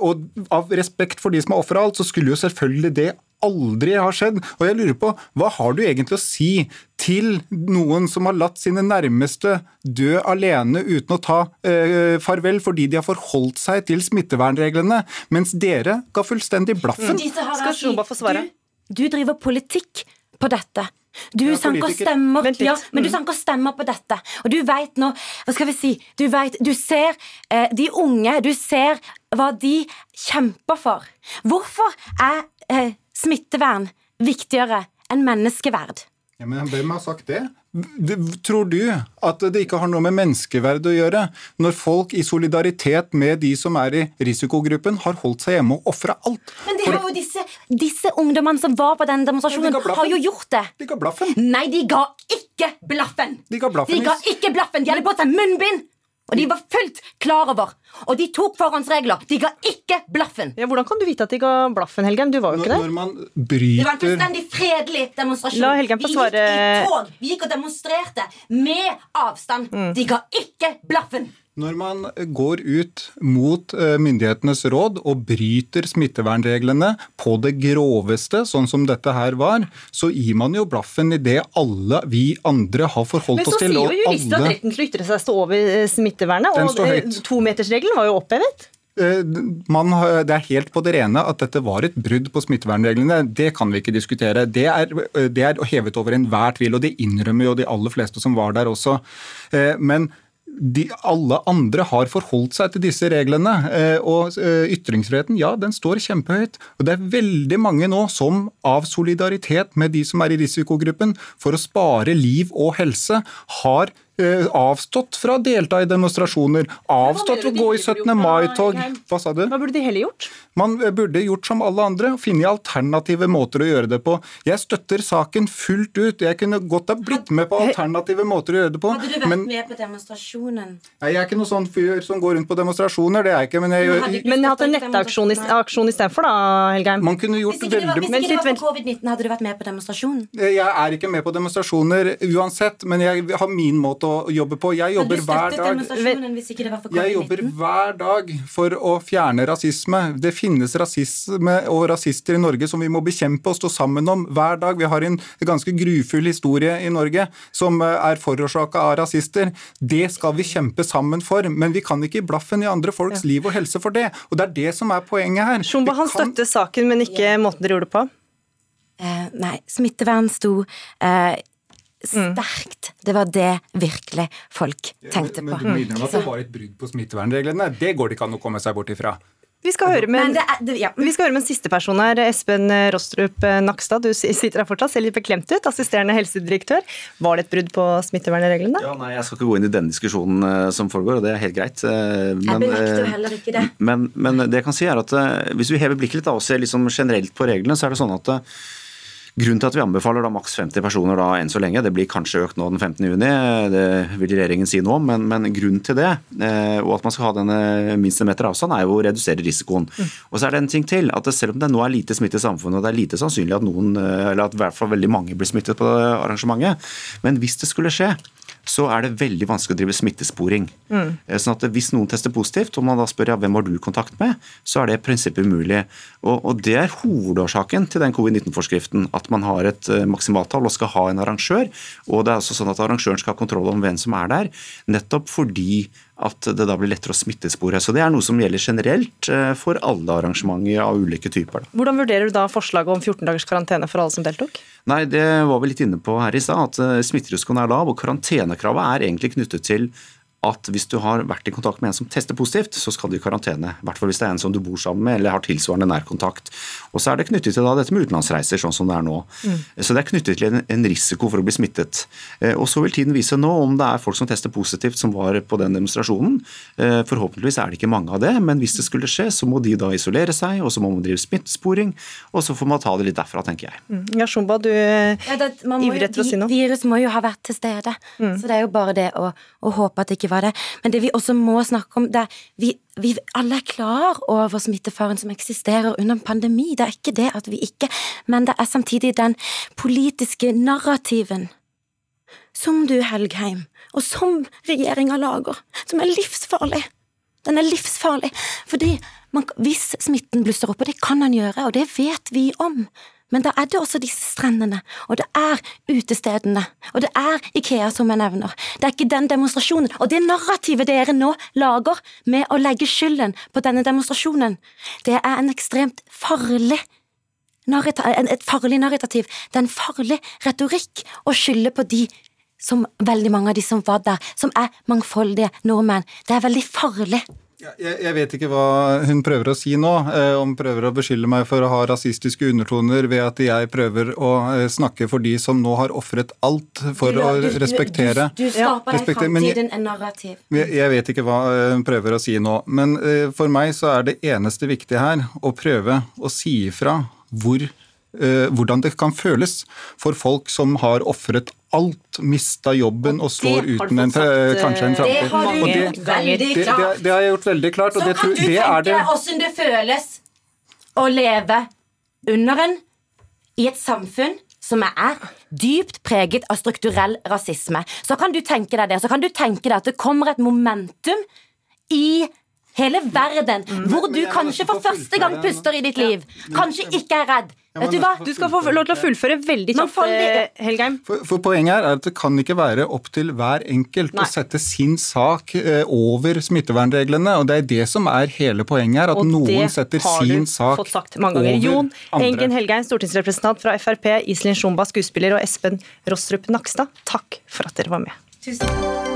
Og av respekt for de som er ofre alt, så skulle jo selvfølgelig det aldri ha skjedd. Og jeg lurer på, hva har du egentlig å si til noen som har latt sine nærmeste dø alene uten å ta eh, farvel fordi de har forholdt seg til smittevernreglene, mens dere ga fullstendig blaffen? Mm. Du, du driver politikk på dette. Du ja, sanker stemmer ja, men du mm. stemmer på dette. Og du veit nå Hva skal vi si? Du vet, du ser eh, de unge, du ser hva de kjemper for. Hvorfor er eh, smittevern viktigere enn menneskeverd? Ja, men Hvem har sagt det? Tror du at det ikke har noe med menneskeverd å gjøre, når folk i solidaritet med de som er i risikogruppen, har holdt seg hjemme og ofra alt? Men det har jo disse, disse ungdommene som var på den demonstrasjonen, de har jo gjort det. De ga blaffen. Nei, de ga ikke blaffen. De ga blaffen. De ga ikke blaffen. De hadde på seg munnbind. Og de var fullt klar over. Og de tok forhåndsregler. De ga ikke blaffen. Ja, hvordan kan du vite at de ga blaffen, Helgen? Du var jo ikke der. Når man bryter... Det var en fullstendig fredelig demonstrasjon. La Helgen få svare. Vi gikk i tog. Vi gikk og demonstrerte med avstand. Mm. De ga ikke blaffen. Når man går ut mot eh, myndighetenes råd og bryter smittevernreglene på det groveste, sånn som dette her var, så gir man jo blaffen i det alle vi andre har forholdt oss til. Men så sier jo jurister at retten til å ytre seg står over eh, smittevernet, og eh, tometersregelen var jo opphevet? Man, det er helt på det rene at dette var et brudd på smittevernreglene. Det kan vi ikke diskutere. Det er, det er hevet over enhver tvil, og det innrømmer jo de aller fleste som var der også. Men de, alle andre har forholdt seg til disse reglene. Eh, og eh, ytringsfriheten, ja, den står kjempehøyt. Og det er veldig mange nå som av solidaritet med de som er i risikogruppen, for å spare liv og helse, har avstått fra å delta i demonstrasjoner, avstått fra å gå i 17. mai-tog. Hva sa du? Hva burde de heller gjort? Man eh, burde gjort som alle andre, finne alternative måter å gjøre det på. Jeg støtter saken fullt ut. Jeg kunne godt ha blitt med på alternative måter å gjøre det på. Hadde du vært men, med på demonstrasjonen? Nei, Jeg er ikke noen sånn fyr som går rundt på demonstrasjoner, det er jeg ikke. Men jeg gjør Men hatt en nettaksjon istedenfor, da, Helgeim? Man kunne gjort hvis ikke det var, veldig Hvis ikke det var for covid-19, hadde du vært med på demonstrasjonen? Eh, jeg er ikke med på demonstrasjoner uansett, men jeg har min måte å jobbe på. Jeg jobber hver dag Jeg jobber hver dag for å fjerne rasisme. Det finnes rasisme og rasister i Norge som vi må bekjempe og stå sammen om hver dag. Vi har en ganske grufull historie i Norge som eh, er forårsaka av rasister. Det skal vi kjempe sammen for, men vi kan ikke gi blaffen i andre folks ja. liv og helse for det. Og det er det som er poenget her. Shumba han kan... støtter saken, men ikke måten dere gjorde det på? Uh, nei, smittevern sto uh. Sterkt. Det var det virkelig folk tenkte på. Men du må innrømme at det var et brudd på smittevernreglene. Det går det ikke an å komme seg bort ifra. Vi skal, høre med, det er, det, ja. vi skal høre med en siste person her. Espen Rostrup Nakstad, du sitter her fortsatt, ser litt beklemt ut. Assisterende helsedirektør. Var det et brudd på smittevernreglene? Ja, nei, Jeg skal ikke gå inn i den diskusjonen uh, som foregår, og det er helt greit. Uh, men, jeg benekter heller ikke det. Men, men, det jeg kan si er at hvis vi hever blikket litt og ser liksom generelt på reglene, så er det sånn at Grunnen til at vi anbefaler da maks 50 personer da enn så lenge, det blir kanskje økt nå den 15. juni, det vil regjeringen si nå, men, men grunnen til det, eh, og at man skal ha denne minste meter avstand, er jo å redusere risikoen. Mm. Og så er det en ting til, at selv om det nå er lite smitte i samfunnet, og det er lite sannsynlig at noen, eh, eller at i hvert fall veldig mange blir smittet på arrangementet, men hvis det skulle skje, så er det veldig vanskelig å drive smittesporing. Mm. Eh, sånn at Hvis noen tester positivt, og man da spør ja, hvem har du kontakt med, så er det i prinsippet umulig. Og, og Det er hovedårsaken til den covid-19-forskriften. At man har et uh, maksimaltall og skal ha en arrangør. Og det er også sånn at Arrangøren skal ha kontroll om hvem som er der, nettopp fordi at det da blir lettere å smittespore. Så Det er noe som gjelder generelt eh, for alle arrangementer av ulike typer. Hvordan vurderer du da forslaget om 14 dagers karantene for alle som deltok? Nei, Det var vi litt inne på her i stad, at eh, smitterisikoen er lav. og Karantenekravet er egentlig knyttet til at hvis du har vært i kontakt med en som tester positivt, så skal du i karantene. I hvert fall hvis det er en som du bor sammen med eller har tilsvarende nærkontakt. Og så er det knyttet til da dette med utenlandsreiser, sånn som det er nå. Mm. Så det er knyttet til en, risiko for å bli smittet. Eh, og så vil tiden vise nå om det er folk som tester positivt som var på den demonstrasjonen. Eh, forhåpentligvis er det ikke mange av det, men hvis det skulle skje, så må de da isolere seg, og så må man drive smittesporing, og så får man ta det litt derfra, tenker jeg. Mm. Ja, Shumba, du ja, det, ivrer etter å si noe. Virus må jo ha vært til stede, mm. så det er jo bare det å, å håpe at det ikke var det. Men det vi også må snakke om, det er vi, vi alle er klar over smittefaren som eksisterer under en pandemi. Det er ikke det at vi ikke Men det er samtidig den politiske narrativen som du, Helgheim, og som regjeringa lager, som er livsfarlig. Den er livsfarlig, fordi man, hvis smitten blusser opp, og det kan den gjøre, og det vet vi om, men da er det også disse strendene, og det er utestedene, og det er Ikea som jeg nevner. Det er ikke den demonstrasjonen, og det narrativet dere nå lager med å legge skylden på denne demonstrasjonen, det er en ekstremt farlig et farlig narrativ. Det er en farlig retorikk å skylde på de som veldig mange av de som var der, som er mangfoldige nordmenn. Det er veldig farlig. Jeg, vet ikke hva hun prøver å si nå. Eh, om hun prøver å beskylde meg for å ha rasistiske undertoner ved at jeg prøver å eh, snakke for de som nå har ofret alt for du, å du, respektere Du, du, du skaper deg framtiden en narrativ. Jeg, jeg, vet ikke hva eh, hun prøver å si nå. Men for meg så er det eneste viktige her å prøve å si ifra hvor hvordan det kan føles for folk som har ofret alt, mista jobben og, og står uten en, kanskje en framtid. Det har du gjort veldig klart. Det, det, det, har jeg gjort veldig klart. Så kan du tenke deg åssen det føles å leve under en i et samfunn som er dypt preget av strukturell rasisme. Så kan du tenke deg det, så kan du tenke deg at det kommer et momentum i hele verden mm. hvor du kanskje for første gang puster i ditt liv, kanskje ikke er redd. Vet Du hva? Du skal få lov til å fullføre veldig kjapt, eh, Helgheim. For, for, Poenget her er at det kan ikke være opp til hver enkelt Nei. å sette sin sak eh, over smittevernreglene. og Det er det som er hele poenget her, at noen setter sin sak fått sagt mange ganger. Jon Engen Helgheim, stortingsrepresentant fra Frp, Iselin Sjomba, skuespiller, og Espen Rostrup Nakstad, takk for at dere var med. Tusen takk.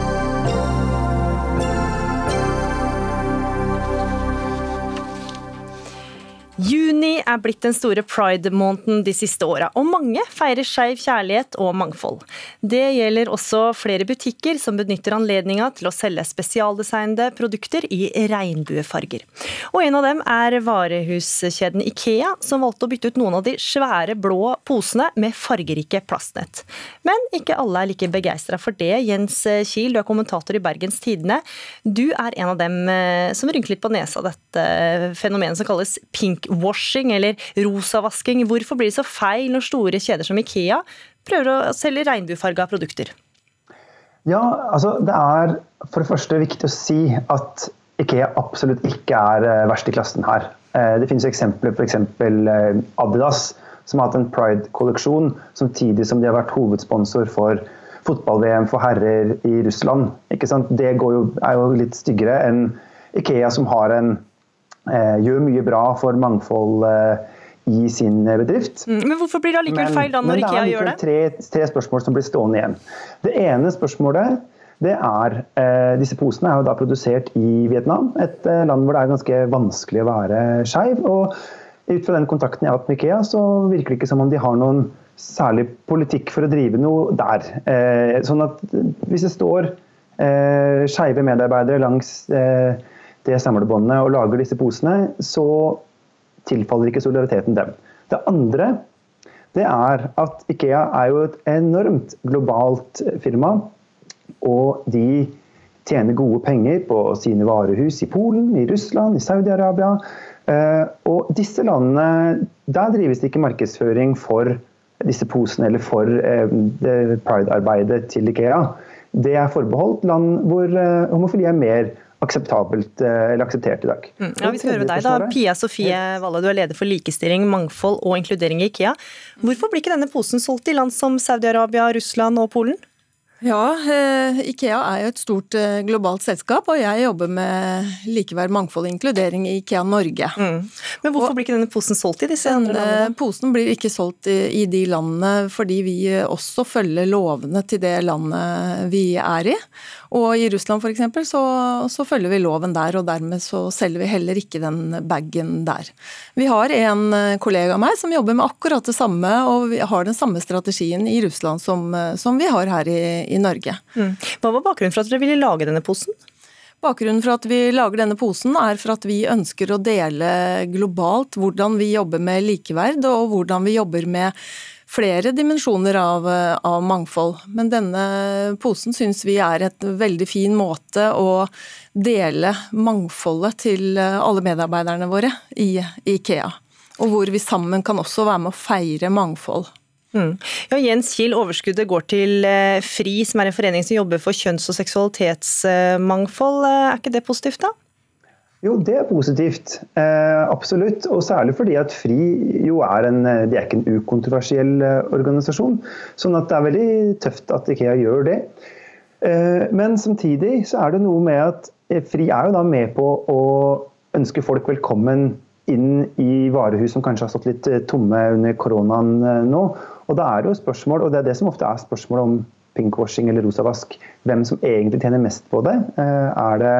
Juni er blitt den store pride-måneden de siste åra, og mange feirer skeiv kjærlighet og mangfold. Det gjelder også flere butikker som benytter anledninga til å selge spesialdesignede produkter i regnbuefarger. Og en av dem er varehuskjeden Ikea, som valgte å bytte ut noen av de svære blå posene med fargerike plastnett. Men ikke alle er like begeistra for det. Jens Kiel, du er kommentator i Bergens Tidende. Du er en av dem eh, som rynker litt på nesa dette fenomenet som kalles pink pinkwashing eller rosavasking. Hvorfor blir det så feil når store kjeder som Ikea prøver å selge regnbuefarga produkter? Ja, altså det er for det første viktig å si at Ikea absolutt ikke er eh, verst i klassen her. Eh, det finnes eksempler, f.eks. Eh, Adidas, som har hatt en pride-kolleksjon samtidig som de har vært hovedsponsor for fotball-VM for herrer i Russland. Det jo, er jo litt styggere enn Ikea, som har en gjør mye bra for mangfold eh, i sin bedrift. Mm, men hvorfor blir det allikevel feil da når Ikea gjør det? Det er tre, tre spørsmål som blir stående igjen. Det ene spørsmålet det er eh, Disse posene er jo da produsert i Vietnam, et eh, land hvor det er ganske vanskelig å være skeiv. Og ut fra den kontakten jeg har hatt med Ikea, så virker det ikke som om de har noen særlig politikk for å drive noe der. Eh, sånn at hvis det står eh, skeive medarbeidere langs eh, det samlebåndet og lager disse posene, så tilfaller ikke solidariteten dem. Det andre det er at Ikea er jo et enormt globalt firma. Og de tjener gode penger på sine varehus i Polen, i Russland, i Saudi-Arabia. Eh, og disse landene, der drives det ikke markedsføring for disse posene eller for eh, pride-arbeidet til Ikea. Det er forbeholdt land hvor eh, homofili er mer akseptabelt eh, eller akseptert i dag. Mm. Ja, vi skal høre med deg da. Pia Sofie Valle, du er leder for likestilling, mangfold og inkludering i IKEA. Hvorfor blir ikke denne posen solgt i land som Saudi-Arabia, Russland og Polen? Ja, eh, Ikea er jo et stort eh, globalt selskap, og jeg jobber med likeverd, mangfold og inkludering i Ikea Norge. Mm. Men hvorfor og blir ikke denne posen solgt i disse andre landene? Posen blir ikke solgt i, i de landene fordi vi også følger lovene til det landet vi er i. Og i Russland f.eks. Så, så følger vi loven der, og dermed så selger vi heller ikke den bagen der. Vi har en eh, kollega av meg som jobber med akkurat det samme, og vi har den samme strategien i Russland som, eh, som vi har her i, i Norge. Mm. Hva var bakgrunnen for at dere ville lage denne posen? Bakgrunnen for at vi lager denne posen er for at vi ønsker å dele globalt hvordan vi jobber med likeverd, og hvordan vi jobber med flere dimensjoner av, av, mangfold. Men denne posen syns vi er et veldig fin måte å dele mangfoldet til alle medarbeiderne våre i, IKEA. Og hvor vi sammen kan også være med å feire mangfold. Mm. Ja, Jens Kiel, overskuddet går til eh, FRI, som er en forening som jobber for kjønns- og seksualitetsmangfold. Er ikke det positivt, da? Jo, det er positivt. Eh, absolutt. Og særlig fordi at FRI jo er en, eh, de er ikke en ukontroversiell eh, organisasjon. Sånn at det er veldig tøft at Ikea gjør det. Eh, men samtidig så er det noe med at eh, FRI er jo da med på å ønske folk velkommen inn i varehus som kanskje har stått litt tomme under koronaen nå. Og da er det jo spørsmål, og det er det som ofte er spørsmål om pinkwashing eller rosavask, hvem som egentlig tjener mest på det. Er det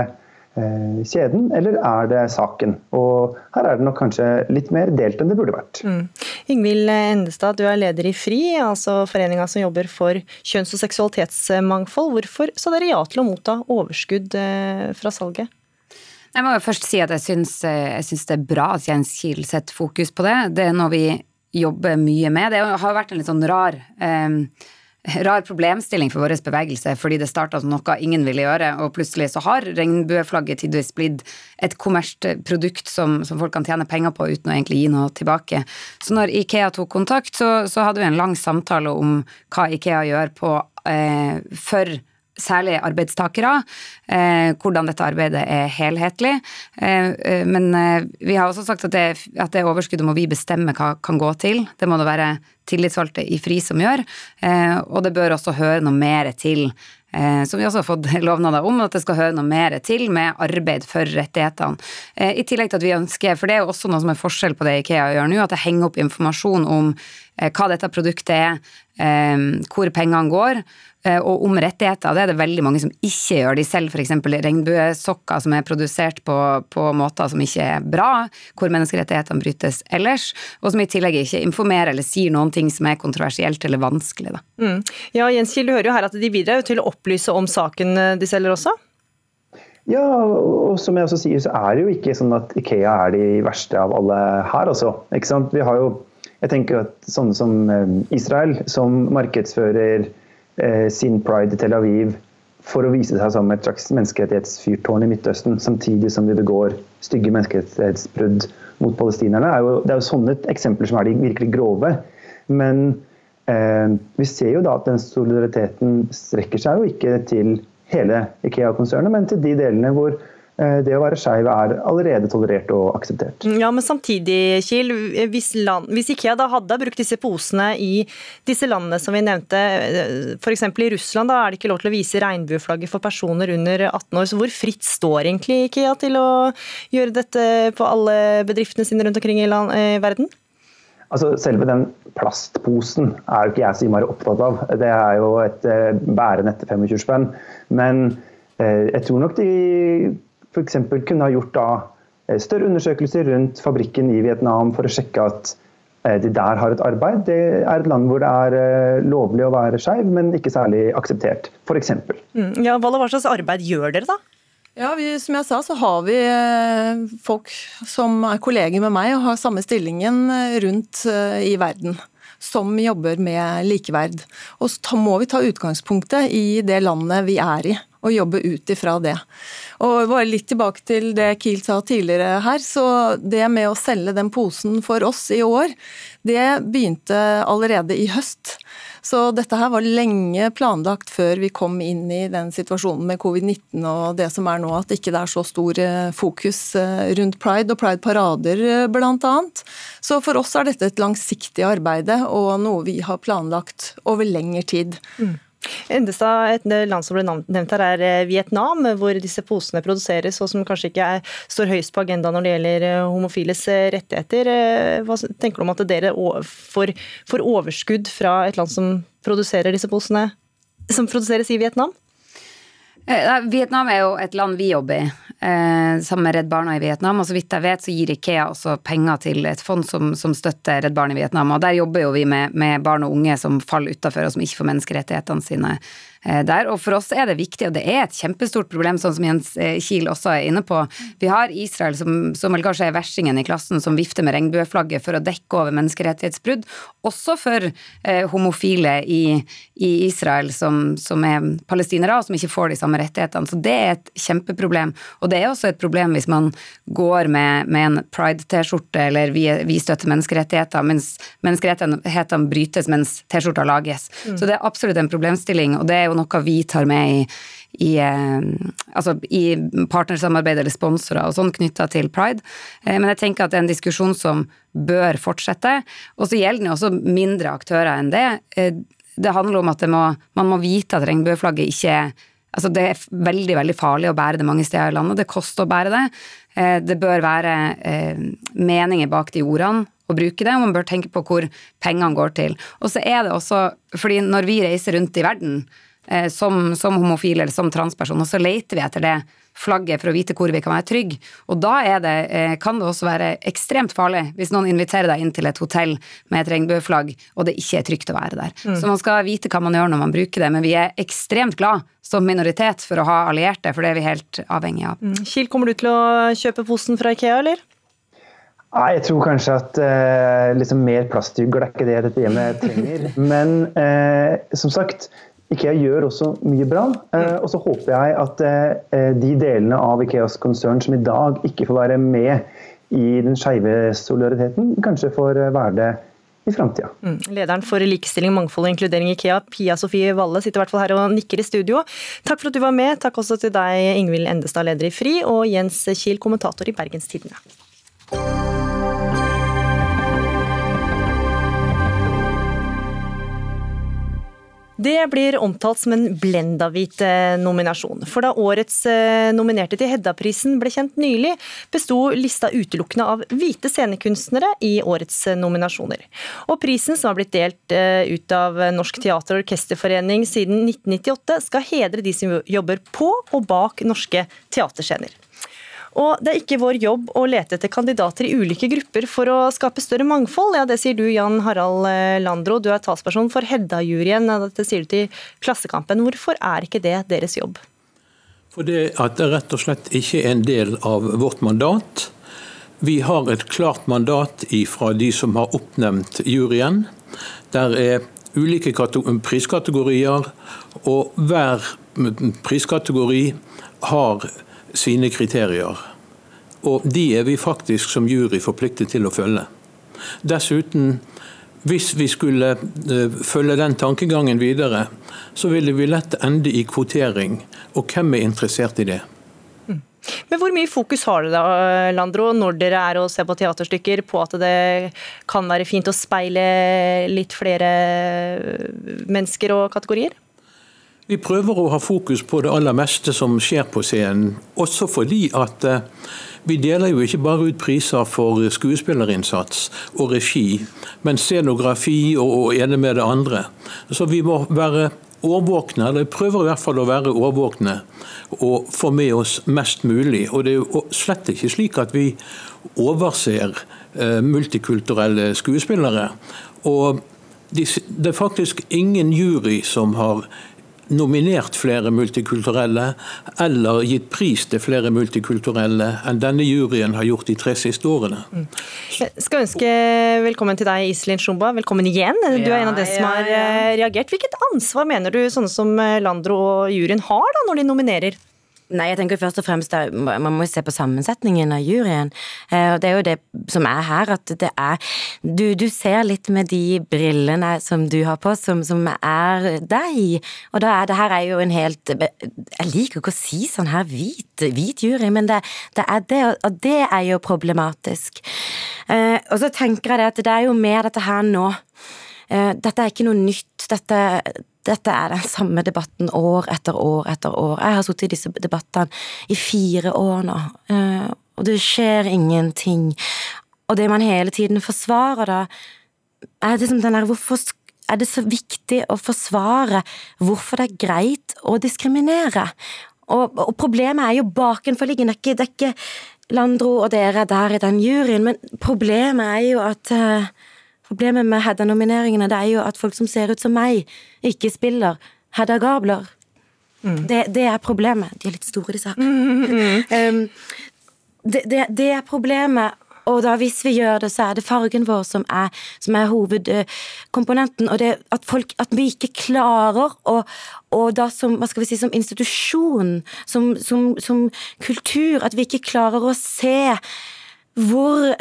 kjeden, eller er det saken? Og her er det nok kanskje litt mer delt enn det burde vært. Mm. Ingvild Endestad, du er leder i FRI, altså foreninga som jobber for kjønns- og seksualitetsmangfold. Hvorfor sa dere ja til å motta overskudd eh, fra salget? Jeg må jo først si at jeg syns, eh, jeg syns det er bra at Jens Kiel setter fokus på det. Det er noe vi jobber mye med. Det har vært en litt sånn rar eh, rar problemstilling for vår bevegelse, fordi det starta som noe ingen ville gjøre, og plutselig så har regnbueflagget tidvis blitt et kommersielt produkt som, som, folk kan tjene penger på uten å egentlig gi noe tilbake. Så når Ikea tok kontakt, så, så hadde vi en lang samtale om hva Ikea gjør på, eh, for særlig arbeidstakere, eh, hvordan dette arbeidet er helhetlig. Eh, eh, men vi har også sagt at det, at det overskuddet må vi bestemme hva kan gå til. Det må det være tillitsvalgte i FRI som gjør, og det bør også høre noe mer til som vi også har fått lovnader om, at det skal høre noe mer til med arbeid for rettighetene. I tillegg til at vi ønsker, for det er jo også noe som er forskjell på det Ikea gjør nå, at det henger opp informasjon om hva dette produktet er, hvor pengene går, og om rettigheter. Det er det veldig mange som ikke gjør. De selv f.eks. regnbuesokker som er produsert på, på, måter som ikke er bra, hvor menneskerettighetene brytes ellers, og som i tillegg ikke informerer eller sier noen ting som er kontroversielt eller vanskelig. Mm. Ja, Jens Kiel, du hører jo her at de bidrar til å opplyse om saken eh, de selger også? Ja, og som jeg også sier, så er det jo ikke sånn at Ikea er de verste av alle her, altså. Ikke sant? Vi har jo, jeg tenker at sånne som eh, Israel, som markedsfører eh, sin pride i Tel Aviv for å vise seg som et slags menneskerettighetsfyrtårn i Midtøsten, samtidig som de begår stygge menneskerettighetsbrudd mot palestinerne. Er jo, det er jo sånne eksempler som er de virkelig grove. Men Eh, vi ser jo da at den solidariteten strekker seg jo ikke til hele Ikea-konsernet, men til de delene hvor eh, det å være skeiv er allerede tolerert og akseptert. Ja, Men samtidig, Kiel, hvis, land, hvis Ikea da hadde brukt disse posene i disse landene som vi nevnte, eh, f.eks. i Russland, da er det ikke lov til å vise regnbueflagget for personer under 18 år. Så hvor fritt står egentlig Ikea til å gjøre dette på alle bedriftene sine rundt omkring i, land, i verden? Altså, selve den plastposen er jo ikke jeg så innmari opptatt av. Det er jo et eh, bærende etter 25 spenn. Men eh, jeg tror nok de f.eks. kunne ha gjort da eh, større undersøkelser rundt fabrikken i Vietnam for å sjekke at eh, de der har et arbeid. Det er et land hvor det er eh, lovlig å være skeiv, men ikke særlig akseptert, f.eks. Mm, ja, hva slags arbeid gjør dere da? Ja, vi, Som jeg sa, så har vi folk som er kolleger med meg og har samme stillingen rundt i verden. Som jobber med likeverd. Og så må vi ta utgangspunktet i det landet vi er i, og jobbe ut ifra det. Og bare litt tilbake til det Kiel sa tidligere her, så det med å selge den posen for oss i år, det begynte allerede i høst. Så dette her var lenge planlagt før vi kom inn i den situasjonen med covid-19 og det som er nå, at ikke det er så stor eh, fokus eh, rundt pride og pride-parader eh, bl.a. Så for oss er dette et langsiktig arbeid og noe vi har planlagt over lengre tid. Mm. Endestad, et land som ble nevnt her, er eh, Vietnam, hvor disse posene produseres, og som kanskje ikke er, står høyest på agendaen når det gjelder eh, homofiles eh, rettigheter. Hva tenker du om at dere får, får overskudd fra et land som produserer disse posene, som produseres i Vietnam? Vietnam er jo et land vi jobber i, eh, sammen med Redd Barna i Vietnam. Og så vidt jeg vet, så gir Ikea også penger til et fond som, som støtter Redd Barna i Vietnam. Og der jobber jo vi med, med barn og unge som faller utafor, og som ikke får menneskerettighetene sine Eh, der. Og for oss er det viktig, og det er et kjempestort problem, sånn som Jens eh, Kiel også er inne på. Vi har Israel, som, som vel kanskje er versingen i klassen, som vifter med regnbueflagget for å dekke over menneskerettighetsbrudd, også for eh, homofile i, i Israel som, som, er palestinere, og som ikke får de samme rettighetene. Så det er et kjempeproblem. Og det er også et problem hvis man går med, med en pride-T-skjorte eller vi, vi, støtter menneskerettigheter, mens menneskerettighetene brytes mens T-skjorta lages. Mm. Så det er absolutt en problemstilling. og det er jo noe vi tar med i, i, eh, altså i partnersamarbeid eller sponsorer og sånn knytta til pride. Eh, men jeg tenker at det er en diskusjon som bør fortsette. Og så gjelder den jo også mindre aktører enn det. Eh, det handler om at må, man må vite at regnbueflagget ikke er Altså det er veldig veldig farlig å bære det mange steder i landet. Det koster å bære det. Det bør være meninger bak de ordene å bruke det, og man bør tenke på hvor pengene går til. Og så er det også, fordi når vi reiser rundt i verden, som, som homofil eller som transperson, og så leter vi etter det flagget for å vite hvor vi kan være trygge. Og da det, eh, kan det også være ekstremt farlig hvis noen inviterer deg inn til et hotell med et regnbueflagg, og det ikke er trygt å være der. Mm. Så man skal vite hva man gjør når man bruker det, men vi er ekstremt glad som minoritet for å ha allierte, for det er vi helt avhengig av. Mm. Kiel, kommer du til å kjøpe posen fra Ikea, eller? Nei, Jeg tror kanskje at eh, liksom mer plastugler er ikke det dette hjemmet trenger. Men eh, som sagt, Ikea gjør også mye bra. Eh, og så håper jeg at eh, de delene av Ikeas konsern som i dag ikke får være med i den skeive solidariteten, kanskje får være det i framtida. Mm. Lederen for likestilling, mangfold og inkludering i Ikea, Pia Sofie Valle, sitter i hvert fall her og nikker i studio. Takk for at du var med. Takk også til deg, Ingvild Endestad, leder i FRI, og Jens Kiel, kommentator i Bergens Tidende. Det blir omtalt som en blendahvit eh, nominasjon. For da årets eh, nominerte til Hedda-prisen ble kjent nylig, besto lista utelukkende av hvite scenekunstnere i årets eh, nominasjoner. Og prisen, som har blitt delt ut av Norsk teater- og orkesterforening siden 1998, skal hedre de som jobber på og bak norske teaterscener. Og det er ikke vår jobb å lete etter kandidater i ulike grupper for å skape større mangfold. Ja, det sier du, Jan Harald eh, Landro. Du er talsperson for Hedda-juryen. Dette sier du til Klassekampen. Hvorfor er ikke det deres jobb? Fordi at det rett og slett ikke er en del av vårt mandat. Vi har et klart mandat fra de som har oppnevnt juryen. Der er ulike priskategorier, og hver priskategori har sine kriterier. Og de er vi faktisk som jury forpliktet til å følge. Dessuten, hvis vi skulle eh, følge den tankegangen videre, så ville vi lett ende i kvotering. Og hvem er interessert i det? Mm. Men Hvor mye fokus har dere da, Landro, når dere er og ser på teaterstykker, på at det kan være fint å speile litt flere mennesker og kategorier? Vi prøver å ha fokus på det aller meste som skjer på scenen. Også fordi at eh, vi deler jo ikke bare ut priser for skuespillerinnsats og regi, men scenografi og, ene med det andre. Så vi må være årvåkne, eller prøver i hvert fall å være årvåkne og få med oss mest mulig. Og det er jo slett ikke slik at vi overser eh, multikulturelle skuespillere. Og det er faktisk ingen jury som har nominert flere multikulturelle eller gitt pris til flere multikulturelle enn denne juryen har gjort de tre siste årene. Mm. Jeg skal ønske velkommen til deg, Iselin Shumba. Velkommen igjen. Du er en av dem som har reagert. Hvilket ansvar mener du sånne som Landro og juryen har da, når de nominerer? Nei, jeg tenker først og fremst at Man må se på sammensetningen av juryen. Eh, og Det er jo det som er her, at det er Du, du ser litt med de brillene som du har på, som, som er deg. Og da er det her er jo en helt Jeg liker ikke å si sånn her hvit, hvit jury, men det, det, er det, og det er jo problematisk. Eh, og så tenker jeg det at det er jo mer dette her nå. Eh, dette er ikke noe nytt. Dette dette er den samme debatten år etter år etter år. Jeg har sittet i disse debattene i fire år nå, eh, og det skjer ingenting. Og det man hele tiden forsvarer da, er det den der hvorfor er det så viktig å forsvare hvorfor det er greit å diskriminere? Og, og problemet er jo bakenforliggende, det er ikke Landro og dere er der i den juryen, men problemet er jo at uh, Problemet med Hedda-nomineringene det er jo at folk som ser ut som meg, ikke spiller Hedda Gabler. Mm. Det, det, er problemet. De er litt store, disse her. Mm, mm, um, det, det, det, er problemet. Og da hvis vi gjør det, så er det fargen vår som er, som er hovedkomponenten. Og det at folk At vi ikke klarer å Og da som, hva skal vi si, som institusjon, som, som, som kultur, at vi ikke klarer å se hvor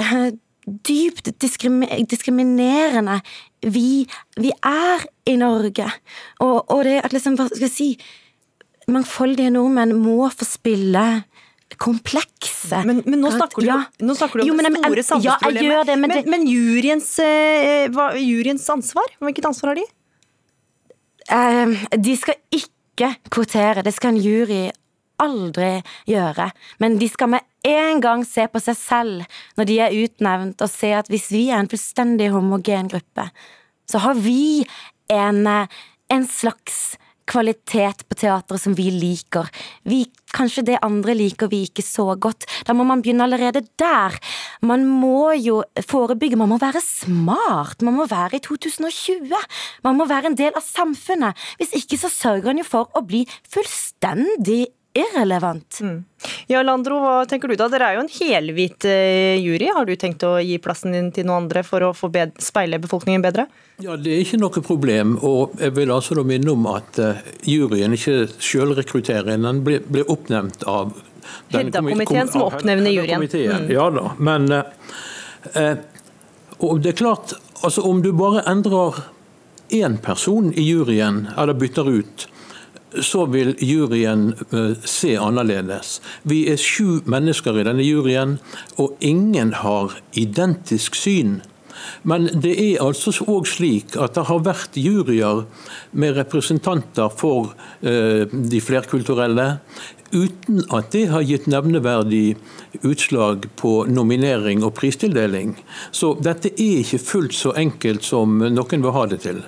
dypt diskriminerende vi, vi er i Norge. Og, og, det at liksom, hva skal jeg si Mangfoldige nordmenn må få spille komplekse. Men, men nå, snakker du, ja. nå, snakker du, om jo, men, store samfunnsproblemet. Ja, det, men, men, men juryens, uh, hva, juryens, ansvar, hvilket ansvar har de? Uh, de skal ikke kvotere, det skal en jury aldri gjøre. Men de skal med en gang se på seg selv når de er utnevnt, og se at hvis vi er en fullstendig homogen gruppe, så har vi en, en slags kvalitet på teatret som vi liker. Vi, kanskje det andre liker vi ikke så godt. Da må man begynne allerede der. Man må jo forebygge, man må være smart. Man må være i 2020. Man må være en del av samfunnet. Hvis ikke så sørger en jo for å bli fullstendig irrelevant. Mm. Ja, Landro, hva tenker du da? Dere er jo en helhvit eh, jury. Har du tenkt å gi plassen din til noen andre for å få speile befolkningen bedre? Ja, Det er ikke noe problem. og Jeg vil altså da minne om at uh, juryen ikke selv rekrutterer. Den blir, blir oppnevnt av Hedda-komiteen som oppnevner juryen. Mm. Ja da, men eh, og det er klart, altså om du bare endrer én person i juryen, eller bytter ut, så vil juryen eh, se annerledes. Vi er sju mennesker i denne juryen, og ingen har identisk syn. Men det er altså òg slik at det har vært juryer med representanter for eh, de flerkulturelle, uten at det har gitt nevneverdig utslag på nominering og pristildeling. Så dette er ikke fullt så enkelt som noen vil ha det til.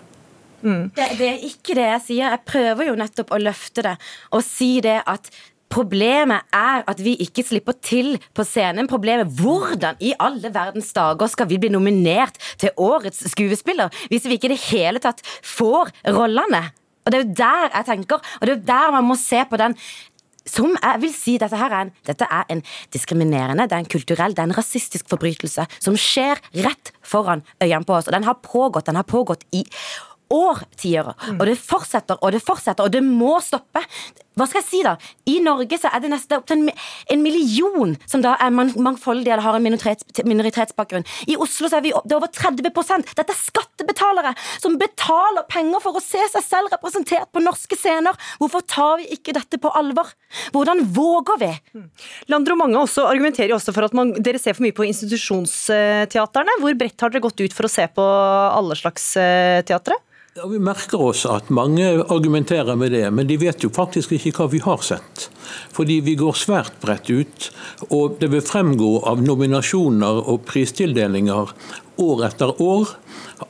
Mm. Det, det, er ikke det jeg sier. Jeg prøver jo nettopp å løfte det og si det at Problemet er at vi ikke slipper til på scenen. Problemet hvordan i alle verdens dager skal vi bli nominert til årets skuespiller hvis vi ikke i det hele tatt får rollene? Og Det er jo der jeg tenker, og det er jo der man må se på den som jeg vil si, dette her er en, dette er en diskriminerende, det er en kulturell, det er en rasistisk forbrytelse som skjer rett foran øynene på oss. Og den har pågått, den har pågått i årtier. Og det fortsetter og det fortsetter, og det må stoppe. Hva skal jeg si, da? I Norge så er det nesten opp til en, million som da er mangfoldige eller har en minoritets, minoritetsbakgrunn. I Oslo så er vi det er over 30 Dette er skattebetalere som betaler penger for å se seg selv representert på norske scener. Hvorfor tar vi ikke dette på alvor? Hvordan våger vi? Mm. Landro Mange også argumenterer også for at man, dere ser for mye på institusjonsteaterne. Hvor bredt har dere gått ut for å se på alle slags eh, teatre? Ja, Vi merker oss at mange argumenterer med det, men de vet jo faktisk ikke hva vi har sett. Fordi vi går svært bredt ut, og det vil fremgå av nominasjoner og pristildelinger år etter år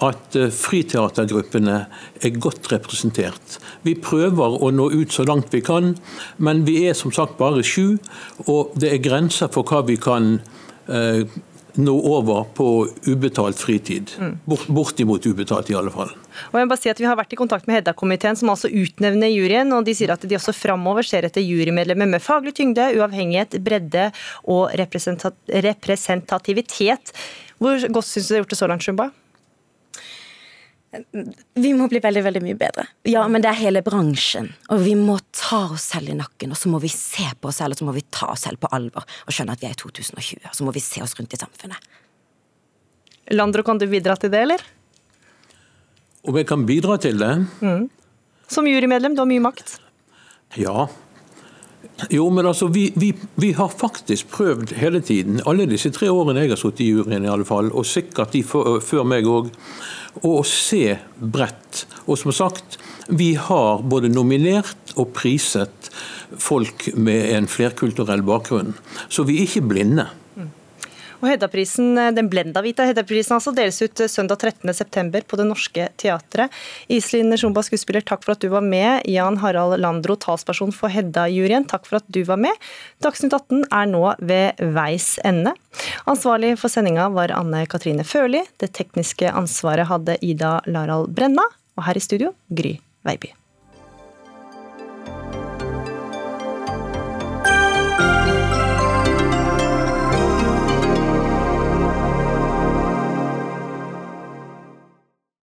at eh, friteatergruppene er godt representert. Vi prøver å nå ut så langt vi kan, men vi er som sagt bare sju, og det er grenser for hva vi kan eh, nå over på ubetalt fritid. Mm. Bort, bortimot ubetalt, i alle fall. Og jeg må bare si at Vi har vært i kontakt med Hedda-komiteen, som altså utnevner juryen. og De sier at de også framover ser etter jurymedlemmer med faglig tyngde, uavhengighet, bredde og representativitet. Hvor godt syns du det er gjort det så langt, Shumba? Vi må bli veldig veldig mye bedre. Ja, men det er hele bransjen. Og vi må ta oss selv i nakken, og så må vi se på oss selv, og så må vi ta oss selv på alvor og skjønne at vi er i 2020. Og så må vi se oss rundt i samfunnet. Landro, kan du bidra til det, eller? Om jeg kan bidra til det? Mm. Som jurymedlem, du har mye makt. Ja. Jo, men altså, vi, vi, vi, har faktisk prøvd hele tiden, alle disse tre årene jeg har sittet i juryen, i alle fall, og sikkert de før meg òg, å se bredt. Og som sagt, Vi har både nominert og priset folk med en flerkulturell bakgrunn, så vi er ikke blinde. Og Hedda-prisen, Den blendavita Hedda-prisen altså deles ut søndag 13.9 på Det Norske Teatret. Iselin Sjomba, skuespiller, takk for at du var med. Jan Harald Landro, talsperson for Hedda-juryen, takk for at du var med. Dagsnytt 18 er nå ved veis ende. Ansvarlig for sendinga var Anne Katrine Førli. Det tekniske ansvaret hadde Ida Larald Brenna. Og her i studio, Gry Veiby.